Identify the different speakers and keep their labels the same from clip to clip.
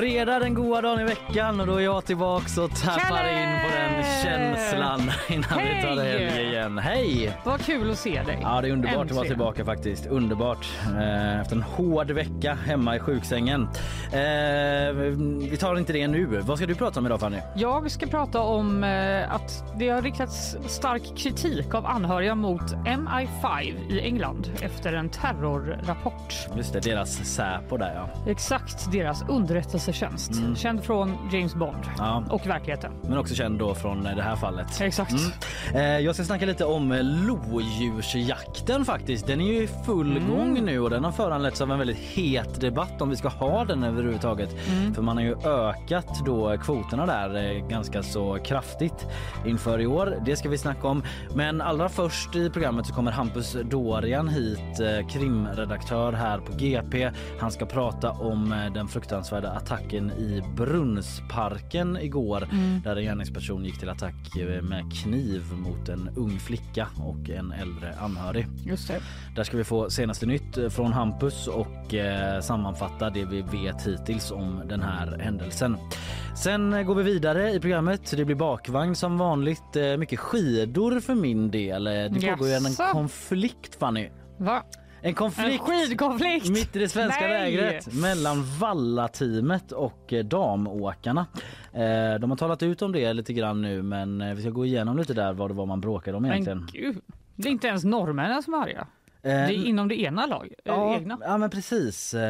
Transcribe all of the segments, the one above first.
Speaker 1: Fredag den goda dagen i veckan och då är jag tillbaks och tappar
Speaker 2: Kalle!
Speaker 1: in på den känslan innan vi tar
Speaker 2: Hej!
Speaker 1: helg igen. Hej!
Speaker 2: Vad kul att se dig.
Speaker 1: Ja det är underbart att vara
Speaker 2: Äntligen.
Speaker 1: tillbaka faktiskt. Underbart. Eh, efter en hård vecka hemma i sjuksängen. Eh, vi tar inte det nu. Vad ska du prata om idag Fanny?
Speaker 2: Jag ska prata om eh, att det har riktats stark kritik av anhöriga mot MI5 i England efter en terrorrapport.
Speaker 1: Just det, deras Säpo där ja.
Speaker 2: Exakt deras underrättelsetjänst, känd från James Bond
Speaker 1: Mm. Ja.
Speaker 2: och verkligheten.
Speaker 1: Men också känd då från eh, det här fallet.
Speaker 2: Exakt.
Speaker 1: Eh, Jag ska snacka lite om eh, lodjursjakten faktiskt. Den är ju i full
Speaker 2: Mm.
Speaker 1: gång nu och den har föranletts av en väldigt het debatt om vi ska ha den överhuvudtaget. För man har ju ökat då kvoterna där ganska så kraftigt inför i år. Det ska vi snacka om. Men allra först i programmet så kommer Hampus Dorian hit, krimredaktör här på GP. Han ska prata om den fruktansvärda attacken i Brunnsparken igår där en gärningsperson gick till attack eh, med kniv mot en ung flicka och en äldre anhörig.
Speaker 2: Just det.
Speaker 1: Där ska vi få senaste nytt eh, från Hampus och eh, sammanfatta det vi vet hittills om den här händelsen. Sen eh, går vi vidare i programmet. Det blir bakvagn som vanligt. Eh, mycket skidor för min del. Det pågår ju en konflikt Fanny.
Speaker 2: Va?
Speaker 1: En
Speaker 2: En
Speaker 1: konflikt
Speaker 2: skidkonflikt?
Speaker 1: mitt i det svenska
Speaker 2: Nej!
Speaker 1: lägret mellan Valla-teamet och eh, damåkarna. Eh, De har talat ut om det lite grann nu men eh, vi ska gå igenom lite där vad det var man bråkade om egentligen.
Speaker 2: Men gud, det är inte ens norrmännen som är arga.
Speaker 1: Eh,
Speaker 2: Det är inom det ena laget.
Speaker 1: Ja,
Speaker 2: egna.
Speaker 1: ja men precis. Eh,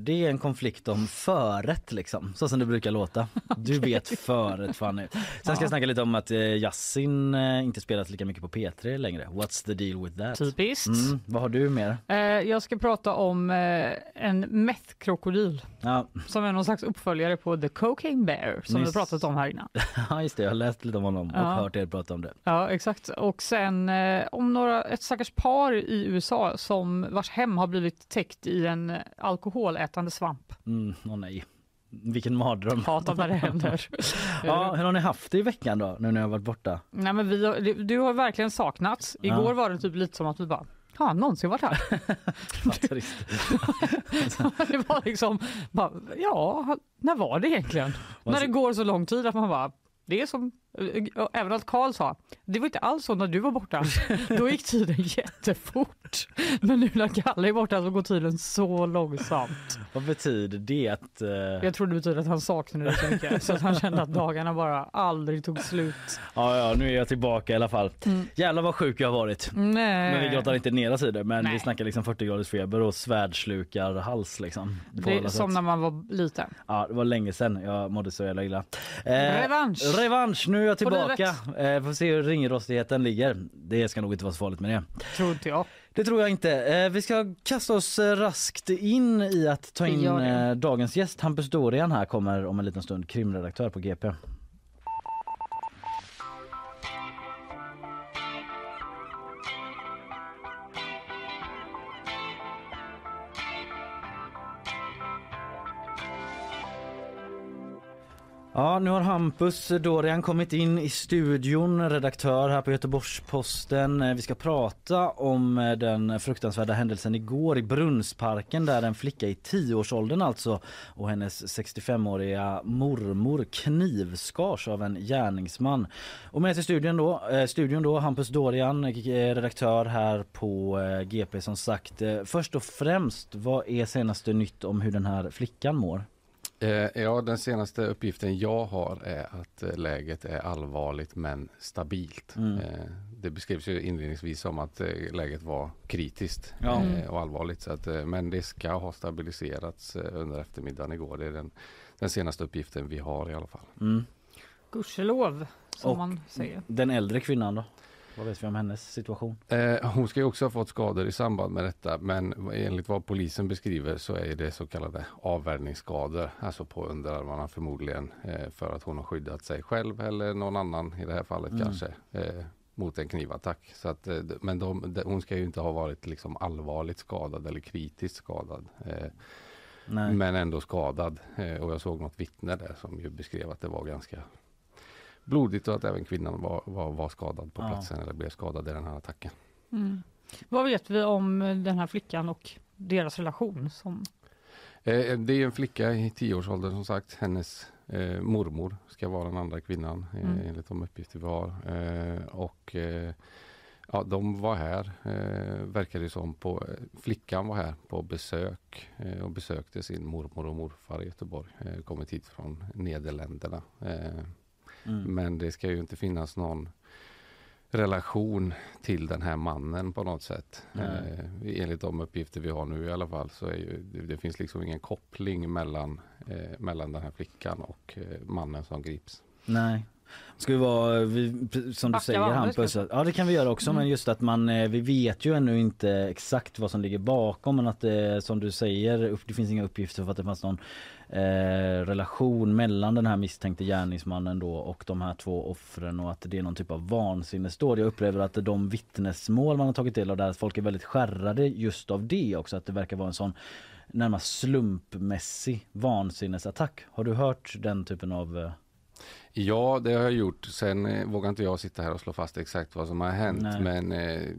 Speaker 1: Det är en konflikt om förrätt liksom, så som det brukar låta. Du vet förrätt Fanny. Sen ska jag snacka lite om att eh, eh, inte spelat lika mycket på P3 längre. What's the deal with that?
Speaker 2: Typiskt.
Speaker 1: Mm, vad har du mer?
Speaker 2: Eh, jag ska prata om eh, en meth-krokodil
Speaker 1: Ja,
Speaker 2: som är någon slags uppföljare på The Cocaine Bear som
Speaker 1: Nyss.
Speaker 2: vi pratat om här innan.
Speaker 1: ja, just det. Jag har läst lite om honom och
Speaker 2: Ja.
Speaker 1: hört er prata om det.
Speaker 2: Ja, exakt. Och sen eh, om några, ett stackars par i USA som vars hem har blivit täckt i en alkoholätande svamp.
Speaker 1: Mm, åh nej. Vilken mardröm.
Speaker 2: Hatar när det händer.
Speaker 1: Ja, hur har ni haft det i veckan då, nu när jag varit borta?
Speaker 2: Nej, men vi har, du har verkligen saknats. Igår
Speaker 1: Ja.
Speaker 2: var det typ lite som att vi bara har han någonsin varit här? Det var liksom, bara, ja, när var det egentligen? När det går så lång tid att man bara, det är som, även att Karl sa, det var inte alls så när du var borta. Då gick tiden jättefort. Men nu när Kalle är borta så går tiden så långsamt.
Speaker 1: Vad betyder det att... eh,
Speaker 2: Jag tror det betyder att han saknade det så mycket så att han kände att dagarna bara aldrig tog slut.
Speaker 1: Ja, ja, nu är jag tillbaka i alla fall.
Speaker 2: Mm.
Speaker 1: Jävlar vad sjuk jag har varit.
Speaker 2: Nej.
Speaker 1: Men vi grottar inte ner oss i det. Men
Speaker 2: Nej.
Speaker 1: vi snackar liksom 40 graders feber och svärdslukar hals liksom.
Speaker 2: Det är som när man var liten.
Speaker 1: Ja, det var länge sedan jag mådde så jävla illa. Eh,
Speaker 2: Revansch.
Speaker 1: Revansch, nu är jag tillbaka. Eh, får se hur ringrostigheten ligger. Det ska nog inte vara så farligt med det.
Speaker 2: Tror inte jag.
Speaker 1: Det tror jag inte. Eh, vi ska kasta oss raskt in i att ta in eh, dagens gäst. Hampus Dorian här kommer om en liten stund, krimredaktör på GP. Ja, nu har Hampus Dorian kommit in i studion, redaktör här på Göteborgs-Posten. Eh, vi ska prata om eh, den fruktansvärda händelsen igår i Brunnsparken där en flicka i 10-årsåldern alltså och hennes 65-åriga mormor knivskars av en gärningsman. Och med till studion då, eh, studion då Hampus Dorian, eh, redaktör här på GP som sagt. Först och främst, vad är senaste nytt om hur den här flickan mår?
Speaker 3: Eh, ja, den senaste uppgiften jag har är att eh, läget är allvarligt men stabilt.
Speaker 1: Mm.
Speaker 3: Eh, det beskrevs ju inledningsvis som att läget var kritiskt
Speaker 1: Ja.
Speaker 3: eh, och allvarligt. Så att, men det ska ha stabiliserats under eftermiddagen igår. Det är den, den senaste uppgiften vi har i alla fall.
Speaker 1: Mm.
Speaker 2: Gudskelov, som
Speaker 1: Och-
Speaker 2: man säger.
Speaker 1: Den äldre kvinnan då? Vad vet vi om hennes situation?
Speaker 3: Eh, hon ska ju också ha fått skador i samband med detta men enligt vad polisen beskriver så är det så kallade avvärjningsskador, alltså på underarmarna förmodligen eh, för att hon har skyddat sig själv eller någon annan i det här fallet
Speaker 1: Mm.
Speaker 3: kanske. Eh, mot en knivattack. Så att, eh, men de, de, hon ska ju inte ha varit liksom allvarligt skadad eller kritiskt skadad. Eh, men ändå skadad. Eh, och jag såg något vittne där som ju beskrev att det var ganska blodigt och att även kvinnan var, var, var skadad på
Speaker 1: Ja.
Speaker 3: platsen eller blev skadad i den här attacken.
Speaker 2: Mm. Vad vet vi om den här flickan och deras relation? Som...
Speaker 3: Eh, det är en flicka i tioårsåldern som sagt. Hennes eh, mormor ska vara den andra kvinnan eh,
Speaker 2: Mm.
Speaker 3: enligt de uppgifter vi har. Eh, och eh, ja, de var här, eh, verkar det som. På, eh, flickan var här på besök eh, och besökte sin mormor och morfar i Göteborg. Eh, kommit hit från Nederländerna. Eh,
Speaker 1: Mm.
Speaker 3: men det ska ju inte finnas någon relation till den här mannen på något sätt.
Speaker 1: Nej.
Speaker 3: Eh, enligt de uppgifter vi har nu i alla fall så är ju, det, det finns liksom ingen koppling mellan, eh, mellan den här flickan och eh, mannen som grips.
Speaker 1: Nej. Ska vi vara, vi, som du
Speaker 2: Backa
Speaker 1: säger Hampus, ja det kan vi göra också
Speaker 2: Mm.
Speaker 1: men just att man, eh, vi vet ju ännu inte exakt vad som ligger bakom men att det som du säger, upp- det finns inga uppgifter för att det fanns någon eh, relation mellan den här misstänkte gärningsmannen då och de här två offren och att det är någon typ av vansinnesdåd. Jag upplever att de vittnesmål man har tagit del av där, att folk är väldigt skärrade just av det också, att det verkar vara en sån närmast slumpmässig vansinnesattack. Har du hört den typen av eh,
Speaker 3: Ja, det har jag gjort. Sen eh, vågar inte jag sitta här och slå fast exakt vad som har hänt.
Speaker 1: Nej.
Speaker 3: Men eh,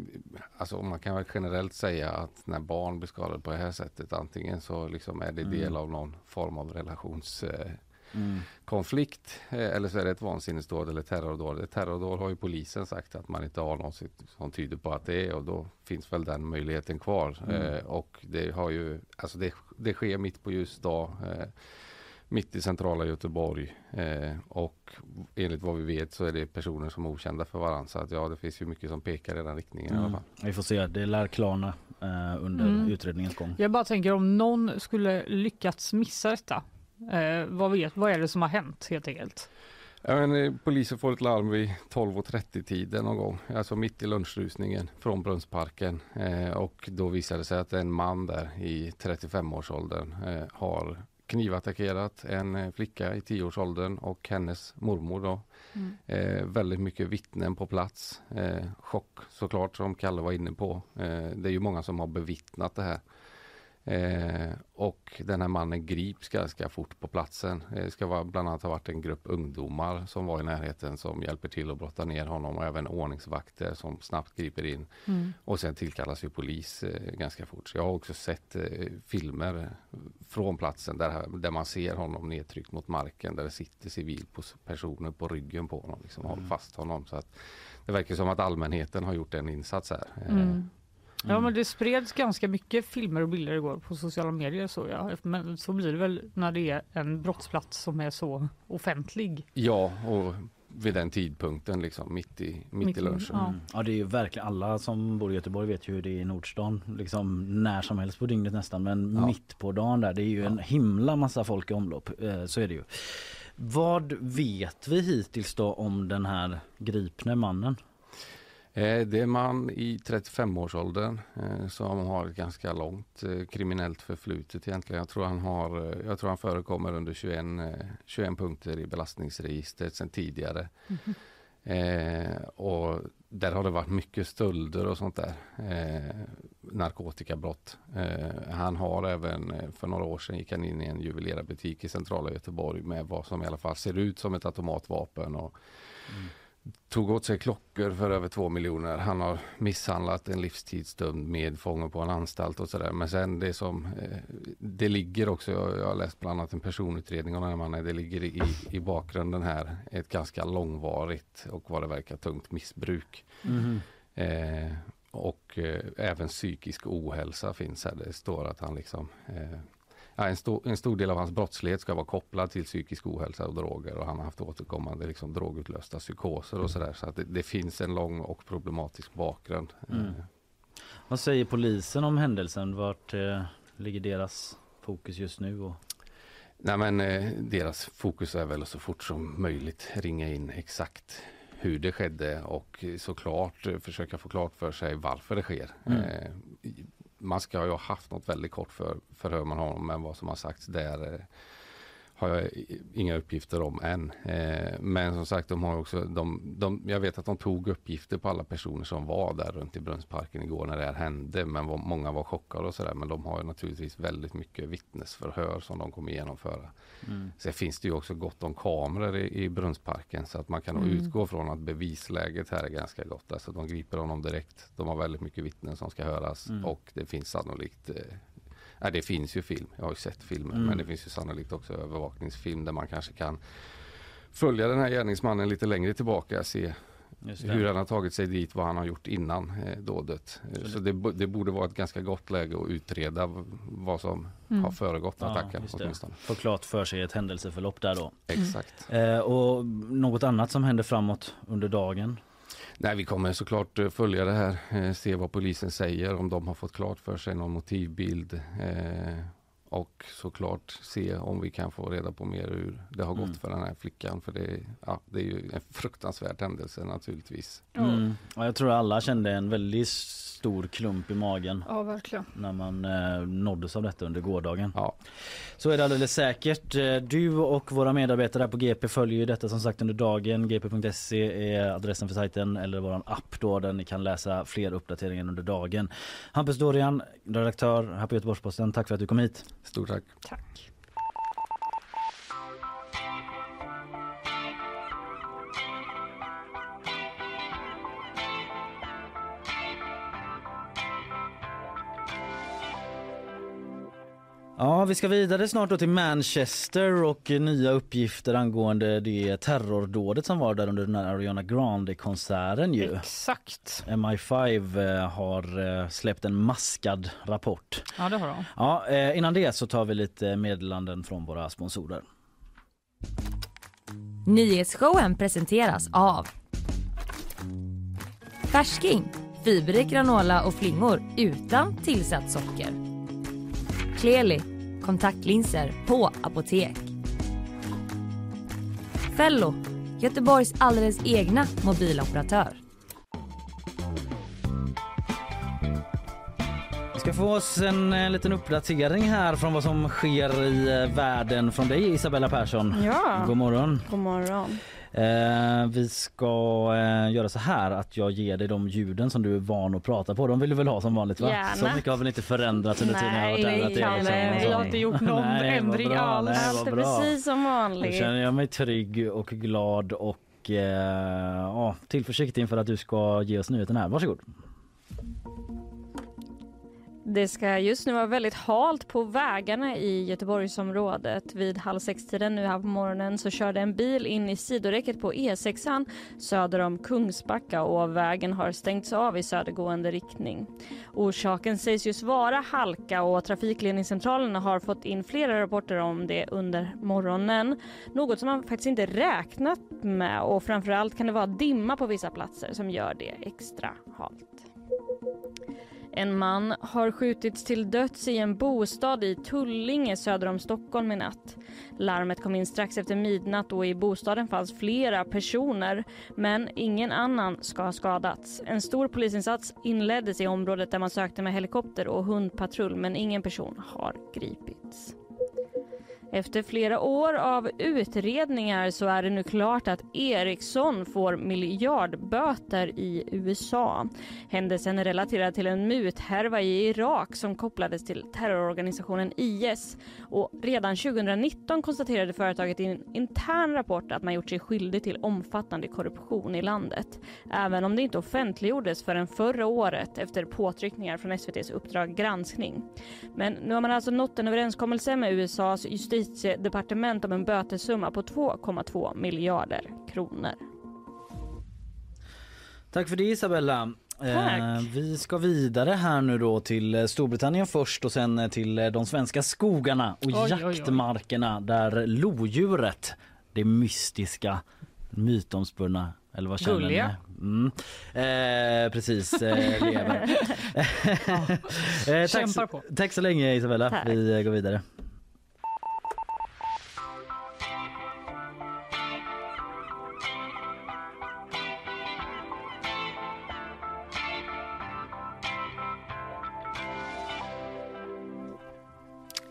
Speaker 3: alltså, man kan väl generellt säga att när barn blir skadade på det här sättet, antingen så liksom är det
Speaker 1: Mm.
Speaker 3: del av någon form av relationskonflikt eh,
Speaker 1: mm.
Speaker 3: konflikt, eh, eller så är det ett vansinnesdåd eller terrordåd. Terrordåd har ju polisen sagt att man inte har något som tyder på att det är och då finns väl den möjligheten kvar.
Speaker 1: Mm.
Speaker 3: Eh, och det har ju, alltså det, det sker mitt på ljus dag. Eh, mitt i centrala Göteborg eh, och enligt vad vi vet så är det personer som är okända för varandra. Så att ja, det finns ju mycket som pekar i den riktningen i alla
Speaker 1: Mm.
Speaker 3: fall.
Speaker 1: Vi får se, det lär klarna eh, under
Speaker 2: Mm.
Speaker 1: utredningens gång.
Speaker 2: Jag bara tänker om någon skulle lyckats missa detta. Eh, vad, vet, vad är det som har hänt helt enkelt?
Speaker 3: Ja, men, eh, polisen får ett larm vid 12.30 tiden någon gång, alltså mitt i lunchrusningen från Brunnsparken. Eh, och då visade det sig att en man där i 35-årsåldern eh, har knivattackerat en eh, flicka i 10-årsåldern och hennes mormor då.
Speaker 2: Mm.
Speaker 3: Eh, väldigt mycket vittnen på plats. Eh, chock såklart som Kalle var inne på. Eh, det är ju många som har bevittnat det här. Eh, och den här mannen grips ganska fort på platsen. Det ska vara, bland annat ha varit en grupp ungdomar som var i närheten som hjälper till att brotta ner honom och även ordningsvakter som snabbt griper in.
Speaker 2: Mm.
Speaker 3: Och sen tillkallas ju polis eh, ganska fort. Så jag har också sett eh, filmer från platsen där, där man ser honom nedtryckt mot marken där det sitter civilpersoner på ryggen på honom. Liksom,
Speaker 1: Mm.
Speaker 3: håller fast honom. Så att det verkar som att allmänheten har gjort en insats här. Eh,
Speaker 2: Mm. Ja men det spreds ganska mycket filmer och bilder igår på sociala medier så jag. Men så blir det väl när det är en brottsplats som är så offentlig.
Speaker 3: Ja, och vid den tidpunkten liksom mitt i, mitt
Speaker 2: Mitt
Speaker 3: i lunchen.
Speaker 2: ja.
Speaker 1: Mm. Ja det är ju verkligen alla som bor i Göteborg vet ju hur det är i Nordstan. Liksom när som helst på dygnet nästan men
Speaker 3: Ja.
Speaker 1: mitt på dagen där det är ju en himla massa folk i omlopp. Eh, så är det ju. Vad vet vi hittills då om den här gripne mannen?
Speaker 3: Eh, Det är man i 35-årsåldern eh, som har ett ganska långt eh, kriminellt förflutet egentligen. Jag tror han, har, jag tror han förekommer under 21, eh, 21 punkter i belastningsregistret sedan tidigare. Eh, och där har det varit mycket stölder och sånt där. Eh, narkotikabrott. Eh, han har även för några år sedan gick han in i en juvelerarbutik i centrala Göteborg med vad som i alla fall ser ut som ett automatvapen. Och Tog åt sig klockor för över två miljoner. Han har misshandlat en livstidsdömd medfånge på en anstalt och sådär. Men sen det som, eh, det ligger också, jag, har läst bland annat en personutredning om den här mannen. Det ligger i, i bakgrunden här ett ganska långvarigt och vad det verkar tungt missbruk. Eh, och eh, även psykisk ohälsa finns här. Det står att han liksom eh, Ja, en, stor, en stor del av hans brottslighet ska vara kopplad till psykisk ohälsa och droger och han har haft återkommande liksom, drogutlösta psykoser och sådär. Så att det, det finns en lång och problematisk bakgrund.
Speaker 1: Mm.
Speaker 3: Eh,
Speaker 1: Vad säger polisen om händelsen? Vart eh, ligger deras fokus just nu? Och...
Speaker 3: Nej men eh, deras fokus är väl att så fort som möjligt ringa in exakt hur det skedde och såklart eh, försöka få klart för sig varför det sker.
Speaker 1: Mm.
Speaker 3: Eh, man ska ju ha haft något väldigt kort för, förhör med honom men vad som har sagts där eh, har jag inga uppgifter om än. Eh, men som sagt, de har också, de, de, jag vet att de tog uppgifter på alla personer som var där runt i Brunnsparken igår när det här hände. Men var, många var chockade och sådär. Men de har naturligtvis väldigt mycket vittnesförhör som de kommer genomföra. Mm. Sen finns det ju också gott om kameror i, i Brunnsparken så att man kan mm. utgå från att bevisläget här är ganska gott. Alltså de griper honom direkt. De har väldigt mycket vittnen som ska höras mm. och det finns sannolikt eh, Ja, det finns ju film, jag har ju sett filmen, mm. men det finns ju sannolikt också övervakningsfilm där man kanske kan följa den här gärningsmannen lite längre tillbaka, se hur han har tagit sig dit, vad han har gjort innan eh, dådet. Så, Så det, det, borde vara ett ganska gott läge att utreda vad som mm. har föregått ja, attacken.
Speaker 1: Få klart för sig ett händelseförlopp där då.
Speaker 3: Exakt.
Speaker 1: Mm. Eh, och något annat som händer framåt under dagen?
Speaker 3: Nej, vi kommer såklart eh, följa det här, eh, se vad polisen säger, om de har fått klart för sig någon motivbild eh, och såklart se om vi kan få reda på mer hur det har gått mm. för den här flickan. För det, ja, det är ju en fruktansvärd händelse naturligtvis.
Speaker 1: Mm. Ja, jag tror alla kände en väldigt stor klump i magen.
Speaker 2: Ja, verkligen.
Speaker 1: När man eh, nåddes av detta under gårdagen.
Speaker 3: Ja.
Speaker 1: Så är det alldeles säkert. Eh, du och våra medarbetare på GP följer ju detta som sagt under dagen. gp.se är adressen för sajten eller vår app då där ni kan läsa fler uppdateringar under dagen. Hampus Dorian, redaktör här på Göteborgs-Posten. Tack för att du kom hit.
Speaker 3: Stort tack.
Speaker 2: Tack.
Speaker 1: Ja, vi ska vidare snart då till Manchester och nya uppgifter angående det terrordådet som var där under den här Ariana Grande-konserten ju.
Speaker 2: Exakt.
Speaker 1: MI5 eh, har eh, släppt en maskad rapport.
Speaker 2: Ja, det har de.
Speaker 1: Ja, eh, innan det så tar vi lite meddelanden från våra sponsorer.
Speaker 4: Nyhetsshowen presenteras av Färsking, fiberrik granola och flingor utan tillsatt socker. Kleli, kontaktlinser på apotek. Fello, Göteborgs alldeles egna mobiloperatör.
Speaker 1: Vi ska få oss en, en liten uppdatering här från vad som sker i eh, världen från dig Isabella Persson.
Speaker 2: Ja.
Speaker 1: God morgon.
Speaker 2: God morgon.
Speaker 1: Eh, vi ska eh, göra så här att jag ger dig de ljuden som du är van att prata på. De vill du väl ha som vanligt va?
Speaker 2: Gärna.
Speaker 1: Så mycket har väl inte förändrats under tiden jag har varit
Speaker 2: här? Nej, liksom, jag har inte gjort någon nej, ändring alls.
Speaker 5: Allt är precis som vanligt.
Speaker 1: Då känner jag mig trygg och glad och eh, ja, tillförsikt inför att du ska ge oss nyheten här. Varsågod.
Speaker 5: Det ska just nu vara väldigt halt på vägarna i Göteborgsområdet. Vid halv sex-tiden nu här på morgonen så körde en bil in i sidoräcket på E6 söder om Kungsbacka och vägen har stängts av i södergående riktning. Orsaken sägs just vara halka och trafikledningscentralerna har fått in flera rapporter om det under morgonen. Något som man faktiskt inte räknat med och framförallt kan det vara dimma på vissa platser som gör det extra halt. En man har skjutits till döds i en bostad i Tullinge söder om Stockholm i natt. Larmet kom in strax efter midnatt och i bostaden fanns flera personer men ingen annan ska ha skadats. En stor polisinsats inleddes i området där man sökte med helikopter och hundpatrull men ingen person har gripits. Efter flera år av utredningar så är det nu klart att Ericsson får miljardböter i USA. Händelsen är relaterad till en muthärva i Irak som kopplades till terrororganisationen IS. Och redan 2019 konstaterade företaget i en intern rapport att man gjort sig skyldig till omfattande korruption i landet. Även om det inte offentliggjordes förrän förra året efter påtryckningar från SVTs Uppdrag granskning. Men nu har man alltså nått en överenskommelse med USAs justitie justitiedepartement om en bötessumma på 2,2 miljarder kronor.
Speaker 1: Tack för det Isabella. Eh, vi ska vidare här nu då till Storbritannien först och sen till de svenska skogarna och oj, jaktmarkerna oj, oj. där lodjuret, det mystiska, mytomspunna eller vad känner
Speaker 2: Gulliga.
Speaker 1: Mm. Eh, precis, eh, lever. eh, tack, tack, så länge Isabella. Tack. Vi går vidare.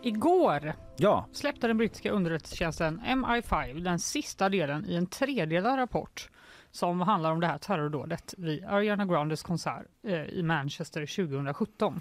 Speaker 2: Igår
Speaker 1: Ja,
Speaker 2: släppte den brittiska underrättelsetjänsten MI5 den sista delen i en tredelad rapport som handlar om det här terrordådet vid Ariana Grandes konsert eh, i Manchester 2017.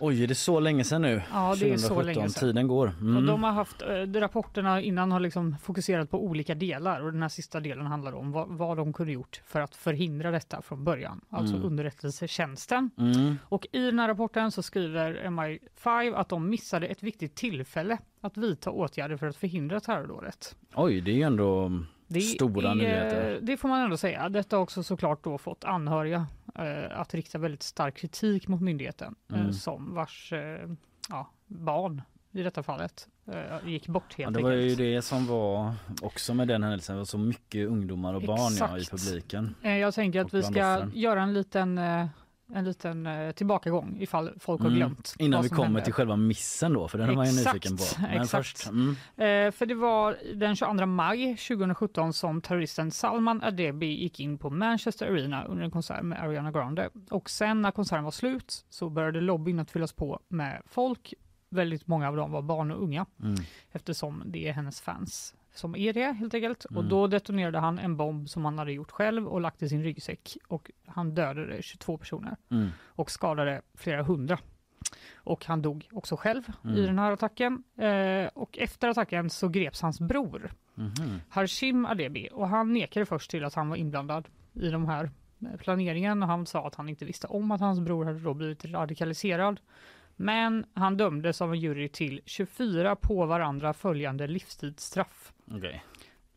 Speaker 1: Oj är det så länge sedan nu?
Speaker 2: Ja, det är så
Speaker 1: 2017,
Speaker 2: länge sedan.
Speaker 1: Tiden går. Mm.
Speaker 2: Och de har haft, eh, rapporterna innan har liksom fokuserat på olika delar och den här sista delen handlar om vad, vad de kunde gjort för att förhindra detta från början, alltså
Speaker 1: Mm.
Speaker 2: underrättelsetjänsten.
Speaker 1: Mm.
Speaker 2: Och i den här rapporten så skriver MI5 att de missade ett viktigt tillfälle att vidta åtgärder för att förhindra terrordådet.
Speaker 1: Oj, det är ju ändå
Speaker 2: Det
Speaker 1: stora
Speaker 2: är,
Speaker 1: nyheter.
Speaker 2: Det får man ändå säga. Detta har också såklart då fått anhöriga eh, att rikta väldigt stark kritik mot myndigheten eh,
Speaker 1: Mm.
Speaker 2: som vars eh, ja, barn i detta fallet eh, gick bort
Speaker 1: Ja,
Speaker 2: helt
Speaker 1: det var ju
Speaker 2: enkelt.
Speaker 1: det som var också med den händelsen. Det var så mycket ungdomar och barn ja, i publiken.
Speaker 2: Eh, Jag tänker att vi ska göra en liten, eh, en liten eh, tillbakagång ifall folk har
Speaker 1: Mm.
Speaker 2: glömt.
Speaker 1: Innan
Speaker 2: vad
Speaker 1: vi kommer
Speaker 2: hände.
Speaker 1: till själva missen då, för den var jag
Speaker 2: Exakt,
Speaker 1: nyfiken på. Men
Speaker 2: exakt.
Speaker 1: först, mm,
Speaker 2: Eh, för det var den 22 maj 2017 som terroristen Salman Adebi gick in på Manchester Arena under en konsert med Ariana Grande. Och sen när konserten var slut så började lobbyn att fyllas på med folk. Väldigt många av dem var barn och unga
Speaker 1: mm.
Speaker 2: eftersom det är hennes fans som är det helt enkelt. Och
Speaker 1: Mm.
Speaker 2: då detonerade han en bomb som han hade gjort själv och lagt i sin ryggsäck och han dödade 22 personer
Speaker 1: Mm.
Speaker 2: och skadade flera hundra. Och han dog också själv i
Speaker 1: Mm.
Speaker 2: den här attacken. Eh, och efter attacken så greps hans bror,
Speaker 1: Mhm.
Speaker 2: Harshim Adebi, och han nekade först till att han var inblandad i de här eh, planeringen och han sa att han inte visste om att hans bror hade då blivit radikaliserad. Men han dömdes av en jury till 24 på varandra följande livstidsstraff.
Speaker 1: Okej.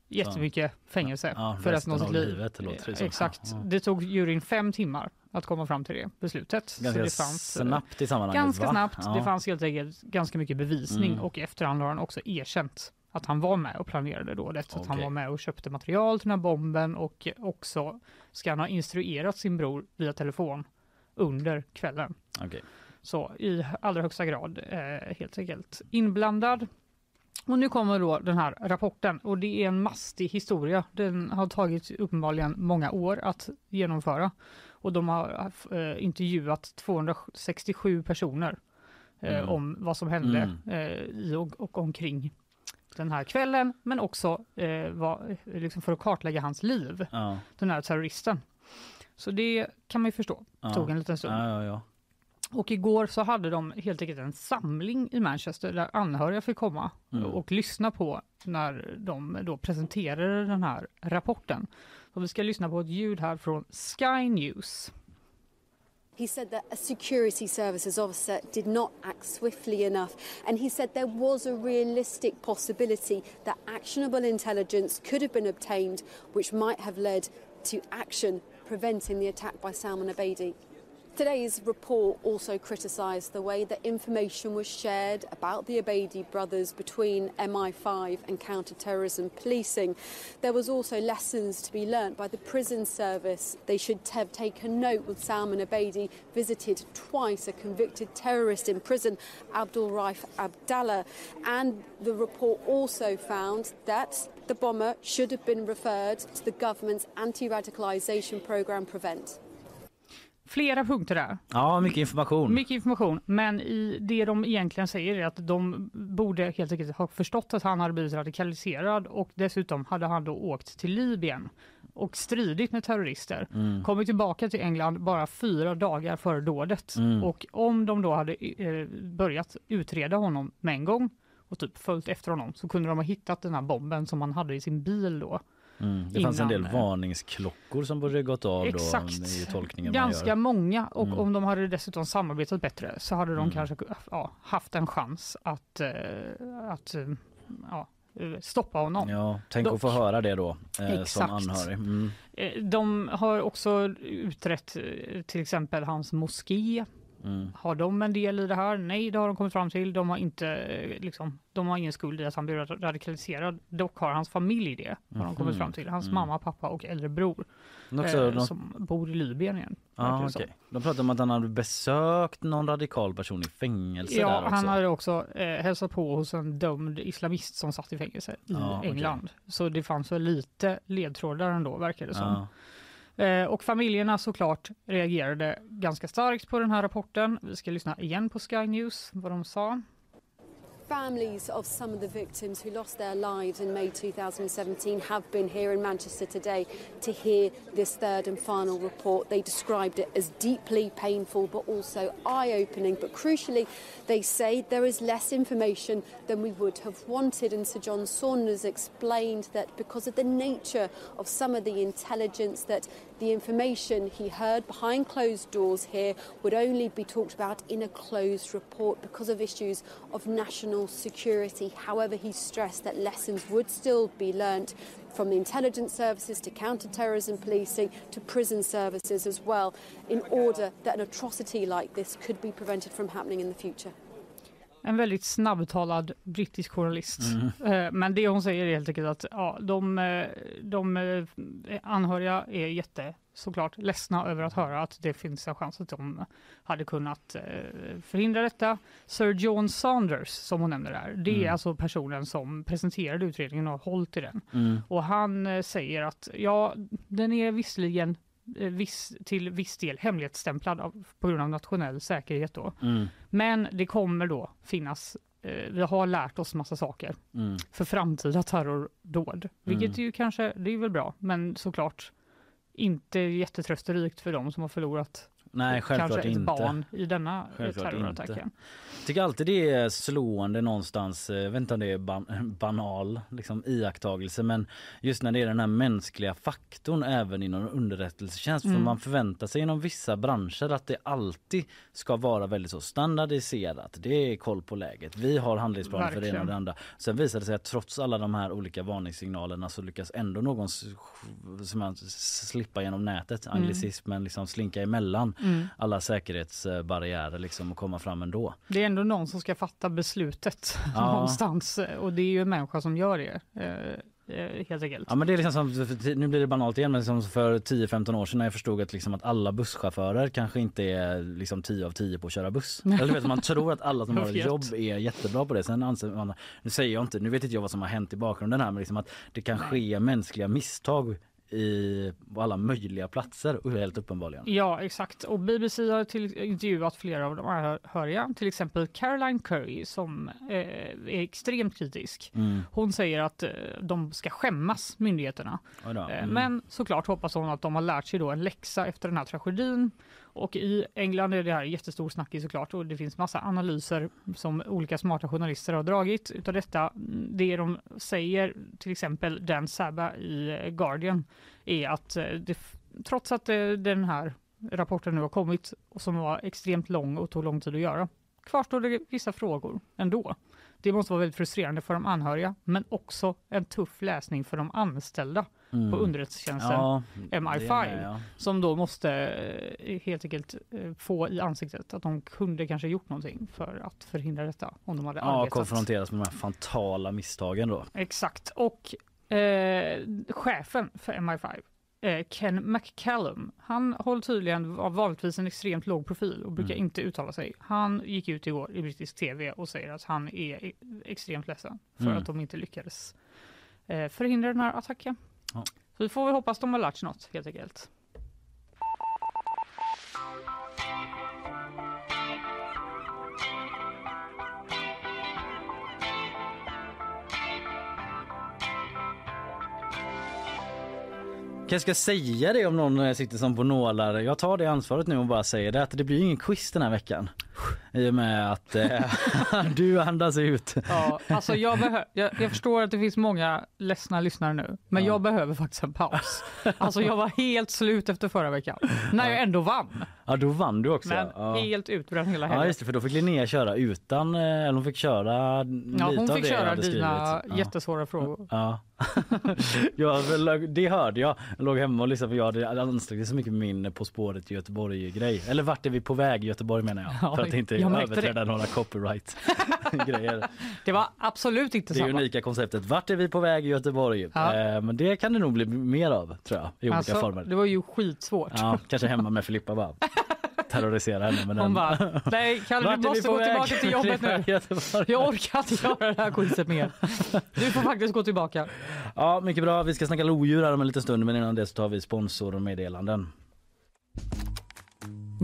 Speaker 2: Jättemycket fängelse
Speaker 1: Ja,
Speaker 2: för
Speaker 1: resten
Speaker 2: av sitt liv.
Speaker 1: livet, det.
Speaker 2: Exakt.
Speaker 1: Ja.
Speaker 2: Det tog juryn fem timmar att komma fram till det beslutet. Så
Speaker 1: Ganska
Speaker 2: det fanns, eh,
Speaker 1: snabbt i sammanhanget
Speaker 2: Ganska
Speaker 1: va?
Speaker 2: snabbt.
Speaker 1: Ja.
Speaker 2: Det fanns helt enkelt ganska mycket bevisning
Speaker 1: Mm.
Speaker 2: och efterhand har han också erkänt att han var med och planerade dådet. Att han var med och köpte material till den här bomben och också ska han ha instruerat sin bror via telefon under kvällen.
Speaker 1: Okej.
Speaker 2: Så i allra högsta grad eh, helt enkelt inblandad. Och nu kommer då den här rapporten och det är en mastig historia. Den har tagit uppenbarligen många år att genomföra och de har eh, intervjuat 267 personer eh,
Speaker 1: Mm.
Speaker 2: om vad som hände
Speaker 1: Mm.
Speaker 2: eh, i och, och omkring den här kvällen men också eh, vad, liksom för att kartlägga hans liv,
Speaker 1: Ja.
Speaker 2: den här terroristen. Så det kan man ju förstå,
Speaker 1: Ja.
Speaker 2: tog en liten stund.
Speaker 1: Ja.
Speaker 2: Och igår så hade de helt enkelt en samling i Manchester där anhöriga fick komma
Speaker 1: Mm.
Speaker 2: och lyssna på när de då presenterade den här rapporten. Och vi ska lyssna på ett ljud här från Sky News.
Speaker 6: He said that a security services officer did not act swiftly enough, and he said there was a realistic possibility that actionable intelligence could have been obtained, which might have led to action preventing the attack by Salman Abedi. Today's report also criticised the way that information was shared about the Abedi brothers between MI5 and counter-terrorism policing. There was also lessons to be learnt by the prison service. They should have taken note with Salman Abedi visited twice a convicted terrorist in prison, Abdul Raif Abdallah. And the report also found that the bomber should have been referred to the government's anti-radicalisation program Prevent.
Speaker 2: Flera punkter där.
Speaker 1: ja, mycket information.
Speaker 2: Mycket information, men i det de egentligen säger är att de borde helt enkelt ha förstått att han hade blivit radikaliserad och dessutom hade han då åkt till Libyen och stridit med terrorister.
Speaker 1: Mm.
Speaker 2: Kommit tillbaka till England bara fyra dagar före dådet.
Speaker 1: Mm.
Speaker 2: Och om de då hade eh, börjat utreda honom med en gång och typ följt efter honom så kunde de ha hittat den här bomben som han hade i sin bil då.
Speaker 1: Mm. Det fanns en del
Speaker 2: eh,
Speaker 1: varningsklockor som borde gått av
Speaker 2: Exakt.
Speaker 1: då i tolkningen
Speaker 2: Ganska många och
Speaker 1: Mm.
Speaker 2: om de hade dessutom samarbetat bättre så hade de
Speaker 1: Mm.
Speaker 2: kanske ja, haft en chans att, eh, att eh, ja, stoppa honom.
Speaker 1: Ja, tänk
Speaker 2: Dock.
Speaker 1: att få höra det då eh, som anhörig. Mm.
Speaker 2: De har också utrett till exempel hans moské.
Speaker 1: Mm.
Speaker 2: Har de en del i det här? Nej, det har de kommit fram till. De har, inte, eh, liksom, de har ingen skuld i att han blev radikaliserad. Dock har hans familj det, har de kommit fram till. Hans
Speaker 1: Mm.
Speaker 2: mamma, pappa och äldre bror
Speaker 1: också,
Speaker 2: eh,
Speaker 1: de,
Speaker 2: som bor i Libyen igen. som.
Speaker 1: okej. de pratade om att han hade besökt någon radikal person i fängelse
Speaker 2: Ja,
Speaker 1: där också.
Speaker 2: han hade också eh, hälsat på hos en dömd islamist som satt i fängelse i. England. Så det fanns väl lite ledtrådar ändå, verkar det som.
Speaker 1: ja.
Speaker 2: Eh, och familjerna såklart reagerade ganska starkt på den här rapporten. Vi ska lyssna igen på Sky News, vad de sa.
Speaker 6: Families of some of the victims who lost their lives in May 2017 have been here in Manchester today to hear this third and final report. They described it as deeply painful but also eye opening. But crucially, they say there is less information than we would have wanted. And Sir John Saunders explained that because of the nature of some of the intelligence, that the information he heard behind closed doors here would only be talked about in a closed report because of issues of national security. However, he stressed that lessons would still be learnt from the intelligence services to counter-terrorism policing to prison services as well in order that an atrocity like this could be prevented from happening in the future.
Speaker 2: En väldigt snabbtalad brittisk journalist. Eh, Men det hon säger är helt enkelt att ja, de, eh, de eh, anhöriga är jätte såklart ledsna över att höra att det finns en chans att de hade kunnat förhindra detta. Sir John Saunders som hon nämner där, det är
Speaker 1: Mm.
Speaker 2: alltså personen som presenterade utredningen och har hållit i den.
Speaker 1: Mm.
Speaker 2: Och han säger att ja, den är visserligen viss, till viss del hemlighetsstämplad av, på grund av nationell säkerhet då.
Speaker 1: Mm.
Speaker 2: Men det kommer då finnas, eh, vi har lärt oss massa saker
Speaker 1: Mm.
Speaker 2: för framtida terrordåd. Vilket ju kanske, det är väl bra, men såklart inte jättetrösterikt för de som har förlorat
Speaker 1: Nej, självklart
Speaker 2: kanske ett
Speaker 1: inte.
Speaker 2: barn i denna eh,
Speaker 1: Självklart
Speaker 2: terrorattacken.
Speaker 1: inte. Jag tycker alltid det är slående någonstans, eh, jag vet inte om det är ban banal liksom, iakttagelse men just när det är den här mänskliga faktorn även inom underrättelsetjänst. För
Speaker 2: Mm.
Speaker 1: man förväntar sig inom vissa branscher att det alltid ska vara väldigt så standardiserat. Det är koll på läget. Vi har handlingsplaner för det ena och det andra. Sen visar det sig att trots alla de här olika varningssignalerna så lyckas ändå någon slippa genom nätet,
Speaker 2: Mm.
Speaker 1: anglicismen liksom slinka emellan
Speaker 2: Mm.
Speaker 1: alla säkerhetsbarriärer liksom och komma fram ändå.
Speaker 2: Det är ändå någon som ska fatta beslutet
Speaker 1: Ja.
Speaker 2: någonstans eh, och det är ju en människa som gör det. eh, eh, Helt enkelt.
Speaker 1: Ja men det är liksom som, nu blir det banalt igen men som för 10-15 år sedan när jag förstod att, liksom att alla busschaufförer kanske inte är liksom 10 av 10 på att köra buss. Eller vet man tror att alla som har ett jobb är jättebra på det. Sen anser man, nu säger jag inte, nu vet inte jag vad som har hänt i bakgrunden här men liksom att det kan ske mänskliga misstag i, alla möjliga platser helt uppenbarligen.
Speaker 2: Ja, exakt. Och BBC har till, intervjuat flera av de anhöriga, till exempel Caroline Curry som eh, är extremt kritisk.
Speaker 1: Mm.
Speaker 2: Hon säger att eh, de ska skämmas, myndigheterna. Eh,
Speaker 1: Mm.
Speaker 2: Men såklart hoppas hon att de har lärt sig då en läxa efter den här tragedin. Och i England är det här jättestor snackis såklart och det finns massa analyser som olika smarta journalister har dragit utav detta. Det de säger, till exempel Dan Sabba i Guardian, är att eh, det, trots att eh, den här rapporten nu har kommit och som var extremt lång och tog lång tid att göra, kvarstår det vissa frågor ändå. Det måste vara väldigt frustrerande för de anhöriga, men också en tuff läsning för de anställda
Speaker 1: Mm.
Speaker 2: på underrättelsetjänsten
Speaker 1: Ja,
Speaker 2: MI5
Speaker 1: det är med, ja.
Speaker 2: som då måste eh, helt enkelt eh, få i ansiktet att de kunde kanske gjort någonting för att förhindra detta om de hade
Speaker 1: Ja,
Speaker 2: arbetat.
Speaker 1: konfronteras med de här fantala misstagen då.
Speaker 2: Exakt. Och eh, chefen för MI5 eh, Ken McCallum, han håller tydligen av vanligtvis en extremt låg profil och brukar
Speaker 1: Mm.
Speaker 2: inte uttala sig. Han gick ut igår i brittisk tv och säger att han är e- extremt ledsen för
Speaker 1: Mm.
Speaker 2: att de inte lyckades förhindra den här attacken.
Speaker 1: Ja.
Speaker 2: Så vi får väl hoppas de har lärt sig något helt enkelt.
Speaker 1: Kanske ska säga det om någon eh, sitter som på nålar. Jag tar det ansvaret nu och bara säger det att det blir ingen quiz den här veckan. I och med att eh, du andas ut.
Speaker 2: Ja, alltså jag, behö- jag, jag förstår att det finns många ledsna lyssnare nu, men
Speaker 1: Ja.
Speaker 2: jag behöver faktiskt en paus. Alltså jag var helt slut efter förra veckan, när jag ändå vann.
Speaker 1: Ja då vann du också.
Speaker 2: Men
Speaker 1: ja.
Speaker 2: helt utbränd hela
Speaker 1: Ja
Speaker 2: helgen.
Speaker 1: just det för då fick Linnea köra utan, eh, eller hon fick köra
Speaker 2: Ja,
Speaker 1: lite
Speaker 2: hon fick köra dina
Speaker 1: skrivit. Ja.
Speaker 2: jättesvåra frågor.
Speaker 1: Ja. jag, det hörde jag. Jag låg hemma och lyssnade för jag hade ansträngt så mycket med min På spåret i Göteborg grej. Eller vart är vi på väg i Göteborg menar jag.
Speaker 2: Ja,
Speaker 1: för att inte överträda några copyright grejer.
Speaker 2: Det var absolut inte
Speaker 1: Det
Speaker 2: samma.
Speaker 1: unika konceptet. Vart är vi på väg i Göteborg?
Speaker 2: Ja.
Speaker 1: Eh, men det kan det nog bli mer av tror jag. I olika
Speaker 2: Alltså,
Speaker 1: former.
Speaker 2: det var ju skitsvårt.
Speaker 1: Ja, kanske hemma med Filippa bara. Terrorisera henne med den.
Speaker 2: Hon bara, nej Kalle du måste gå
Speaker 1: väg?
Speaker 2: tillbaka till jobbet nu. Jag orkar inte göra det här quizet mer. Du får faktiskt gå tillbaka.
Speaker 1: Ja, mycket bra. Vi ska snacka lodjur här om en liten stund men innan det så tar vi sponsor och meddelanden.